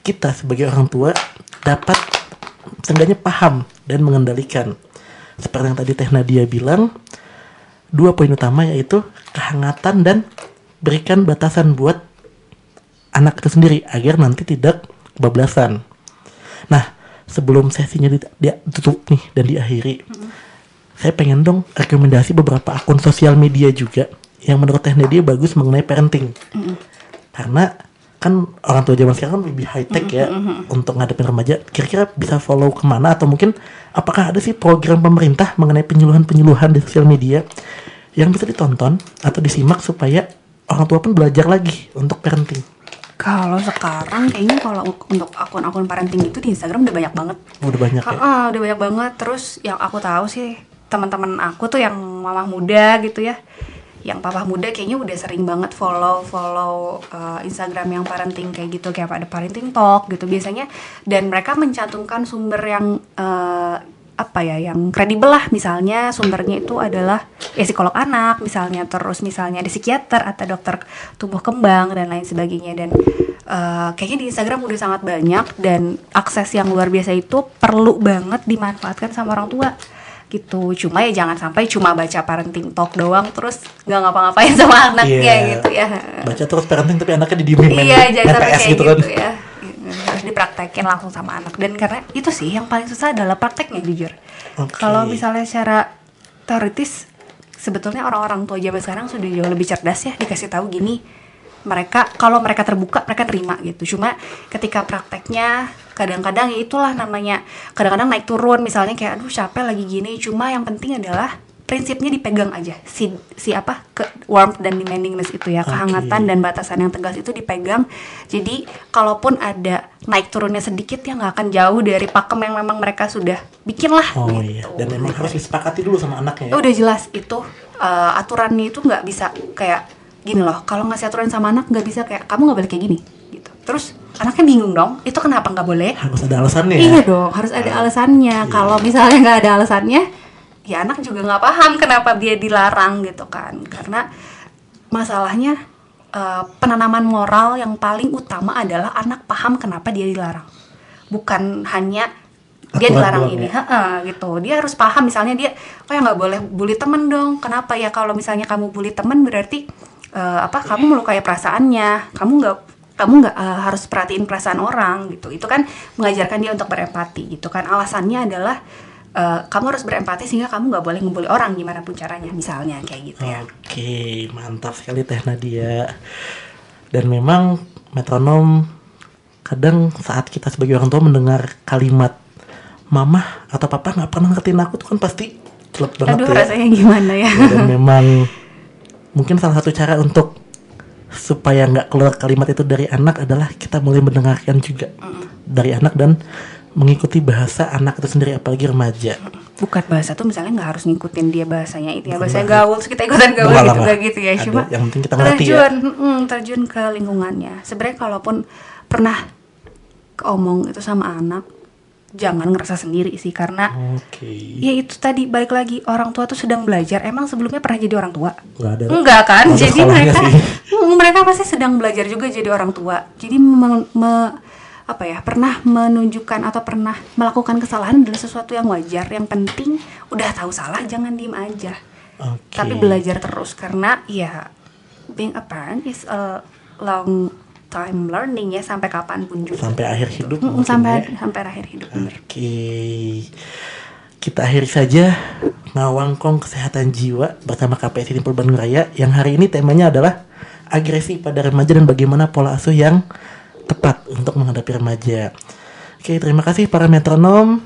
Speaker 1: kita sebagai orang tua dapat seenggaknya paham dan mengendalikan. Seperti yang tadi Teh Nadia bilang, dua poin utama yaitu kehangatan dan berikan batasan buat anak itu sendiri agar nanti tidak kebablasan. Nah, sebelum sesinya di- dia tutup nih dan diakhiri, saya pengen dong rekomendasi beberapa akun sosial media juga yang menurut Teh Nadia bagus mengenai parenting. Karena kan orang tua zaman sekarang kan lebih high tech ya untuk ngadepin remaja. Kira-kira bisa follow ke mana atau mungkin apakah ada sih program pemerintah mengenai penyuluhan-penyuluhan di sosial media yang bisa ditonton atau disimak supaya orang tua pun belajar lagi untuk parenting.
Speaker 2: Kalau sekarang kayaknya kalau untuk akun-akun parenting itu di Instagram udah banyak banget.
Speaker 1: Udah banyak ya.
Speaker 2: Ah, udah banyak banget. Terus yang aku tahu sih teman-teman aku tuh yang mamah muda gitu ya, yang papa muda kayaknya udah sering banget follow follow uh, Instagram yang parenting kayak gitu kayak ada parenting talk gitu biasanya. Dan mereka mencantumkan sumber yang uh, apa ya yang kredibel lah. Misalnya sumbernya itu adalah ya psikolog anak misalnya. Terus misalnya ada psikiater atau dokter tumbuh kembang dan lain sebagainya. Dan uh, kayaknya di Instagram udah sangat banyak dan akses yang luar biasa itu perlu banget dimanfaatkan sama orang tua gitu cuma ya jangan sampai cuma baca parenting talk doang terus nggak ngapa-ngapain sama anaknya
Speaker 1: Iya.
Speaker 2: gitu ya
Speaker 1: Baca terus parenting tapi anaknya didiemin
Speaker 2: iya jangan sampai
Speaker 1: PS
Speaker 2: kayak
Speaker 1: gitu
Speaker 2: gitu,
Speaker 1: kan.
Speaker 2: ya harus dipraktekin langsung sama anak dan karena itu sih yang paling susah adalah prakteknya jujur
Speaker 1: Oke.
Speaker 2: kalau misalnya secara teoritis sebetulnya orang-orang tua zaman sekarang sudah jauh lebih cerdas ya dikasih tahu gini mereka kalau mereka terbuka mereka terima gitu cuma ketika prakteknya kadang-kadang ya itulah namanya kadang-kadang naik turun misalnya kayak aduh capek lagi gini. Cuma yang penting adalah prinsipnya dipegang aja. Si si apa ke warmth dan demandingness itu ya kehangatan dan batasan yang tegas itu dipegang. Jadi kalaupun ada naik turunnya sedikit ya nggak akan jauh dari pakem yang memang mereka sudah bikin lah
Speaker 1: Oh
Speaker 2: gitu.
Speaker 1: iya, dan memang harus disepakati dulu sama anaknya ya.
Speaker 2: udah jelas itu uh, aturannya itu nggak bisa kayak gini loh. Kalau ngasih aturan sama anak nggak bisa kayak kamu nggak boleh kayak gini. Gitu. Terus anaknya bingung dong itu kenapa nggak boleh
Speaker 1: Harus ada alasannya ya.
Speaker 2: Iya dong, harus ada alasannya. Kalau misalnya nggak ada alasannya, ya anak juga nggak paham kenapa dia dilarang gitu kan. Karena masalahnya eh, penanaman moral yang paling utama adalah anak paham kenapa dia dilarang. Bukan hanya dia
Speaker 1: Aturan
Speaker 2: dilarang ini,
Speaker 1: ya?
Speaker 2: Heeh, gitu. Dia harus paham misalnya dia, oh ya nggak boleh bully temen dong. Kenapa ya kalau misalnya kamu bully temen berarti eh, apa? Kamu melukai perasaannya. Kamu nggak kamu nggak eh, harus perhatiin perasaan orang gitu. Itu kan mengajarkan dia untuk berempati gitu kan. Alasannya adalah eh, kamu harus berempati sehingga kamu nggak boleh ngebully orang gimana pun caranya misalnya kayak gitu ya.
Speaker 1: Oke, mantap sekali Teh Nadia. Dan memang metronom kadang saat kita sebagai orang tua mendengar kalimat mama atau papa nggak pernah ngertiin aku tuh kan pasti celep banget
Speaker 2: Aduh
Speaker 1: ya.
Speaker 2: rasanya gimana ya?
Speaker 1: Dan memang mungkin salah satu cara untuk supaya nggak keluar kalimat itu dari anak adalah kita mulai mendengarkan juga dari anak dan mengikuti bahasa anak itu sendiri apalagi remaja.
Speaker 2: Bukan bahasa tuh misalnya nggak harus ngikutin dia bahasanya itu ya
Speaker 1: Bukan bahasa.
Speaker 2: gaul terus kita ikutan gaul
Speaker 1: lah,
Speaker 2: gitu gitu ya cuma
Speaker 1: yang penting kita ya.
Speaker 2: terjun mm, terjun ke lingkungannya sebenarnya kalaupun pernah omong itu sama anak jangan ngerasa sendiri sih karena
Speaker 1: Oke.
Speaker 2: ya itu tadi balik lagi orang tua tuh sedang belajar emang sebelumnya pernah jadi orang tua
Speaker 1: ada.
Speaker 2: enggak kan
Speaker 1: ada
Speaker 2: jadi mereka
Speaker 1: sih.
Speaker 2: Mm, mereka pasti sedang belajar juga jadi orang tua jadi me- me- apa ya pernah menunjukkan atau pernah melakukan kesalahan adalah sesuatu yang wajar yang penting udah tahu salah jangan diem aja
Speaker 1: Oke.
Speaker 2: tapi belajar terus karena ya being a parent is a long time learning ya sampai kapan pun juga
Speaker 1: sampai akhir hidup
Speaker 2: Mm, sampai
Speaker 1: ya.
Speaker 2: sampai akhir hidup.
Speaker 1: Oke. Kita akhiri saja Ngawangkong Kesehatan Jiwa bersama KPS Simpel Bandung Raya yang hari ini temanya adalah agresi pada remaja dan bagaimana pola asuh yang tepat untuk menghadapi remaja. Oke, terima kasih para metronom.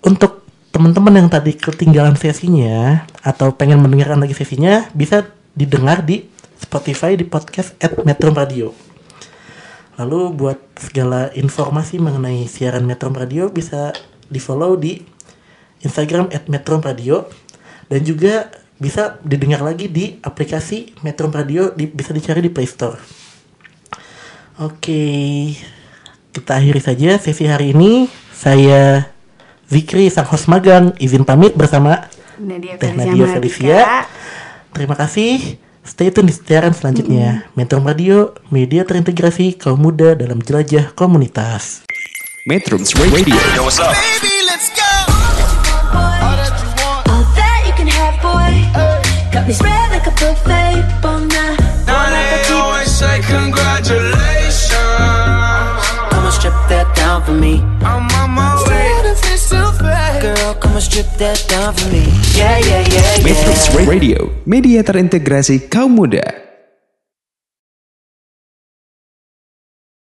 Speaker 1: Untuk teman-teman yang tadi ketinggalan sesinya atau pengen mendengarkan lagi sesinya bisa didengar di Spotify di podcast at Metro Radio. Lalu buat segala informasi mengenai siaran Metro Radio bisa di follow di Instagram at Metro Radio dan juga bisa didengar lagi di aplikasi Metro Radio di- bisa dicari di Play Store. Oke, kita akhiri saja sesi hari ini. Saya Zikri sang host magang izin pamit bersama
Speaker 2: Nadia
Speaker 1: Teh Nadia. Felicia. Terima kasih. Stay tune di siaran selanjutnya. Metro Radio, media terintegrasi kaum muda dalam jelajah komunitas.
Speaker 3: Metro Radio.
Speaker 7: Yo, what's up?
Speaker 6: Baby, let's go.
Speaker 5: All that you can have, boy. Got me spread like a buffet. Bon night, bon
Speaker 7: Now they
Speaker 5: appetit.
Speaker 7: always say congratulations.
Speaker 8: Come and strip that down for me.
Speaker 7: I'm on my way.
Speaker 8: Girl, come and strip that down for me. Yeah, yeah, yeah,
Speaker 3: Metro
Speaker 8: yeah.
Speaker 3: Radio, media terintegrasi kaum muda.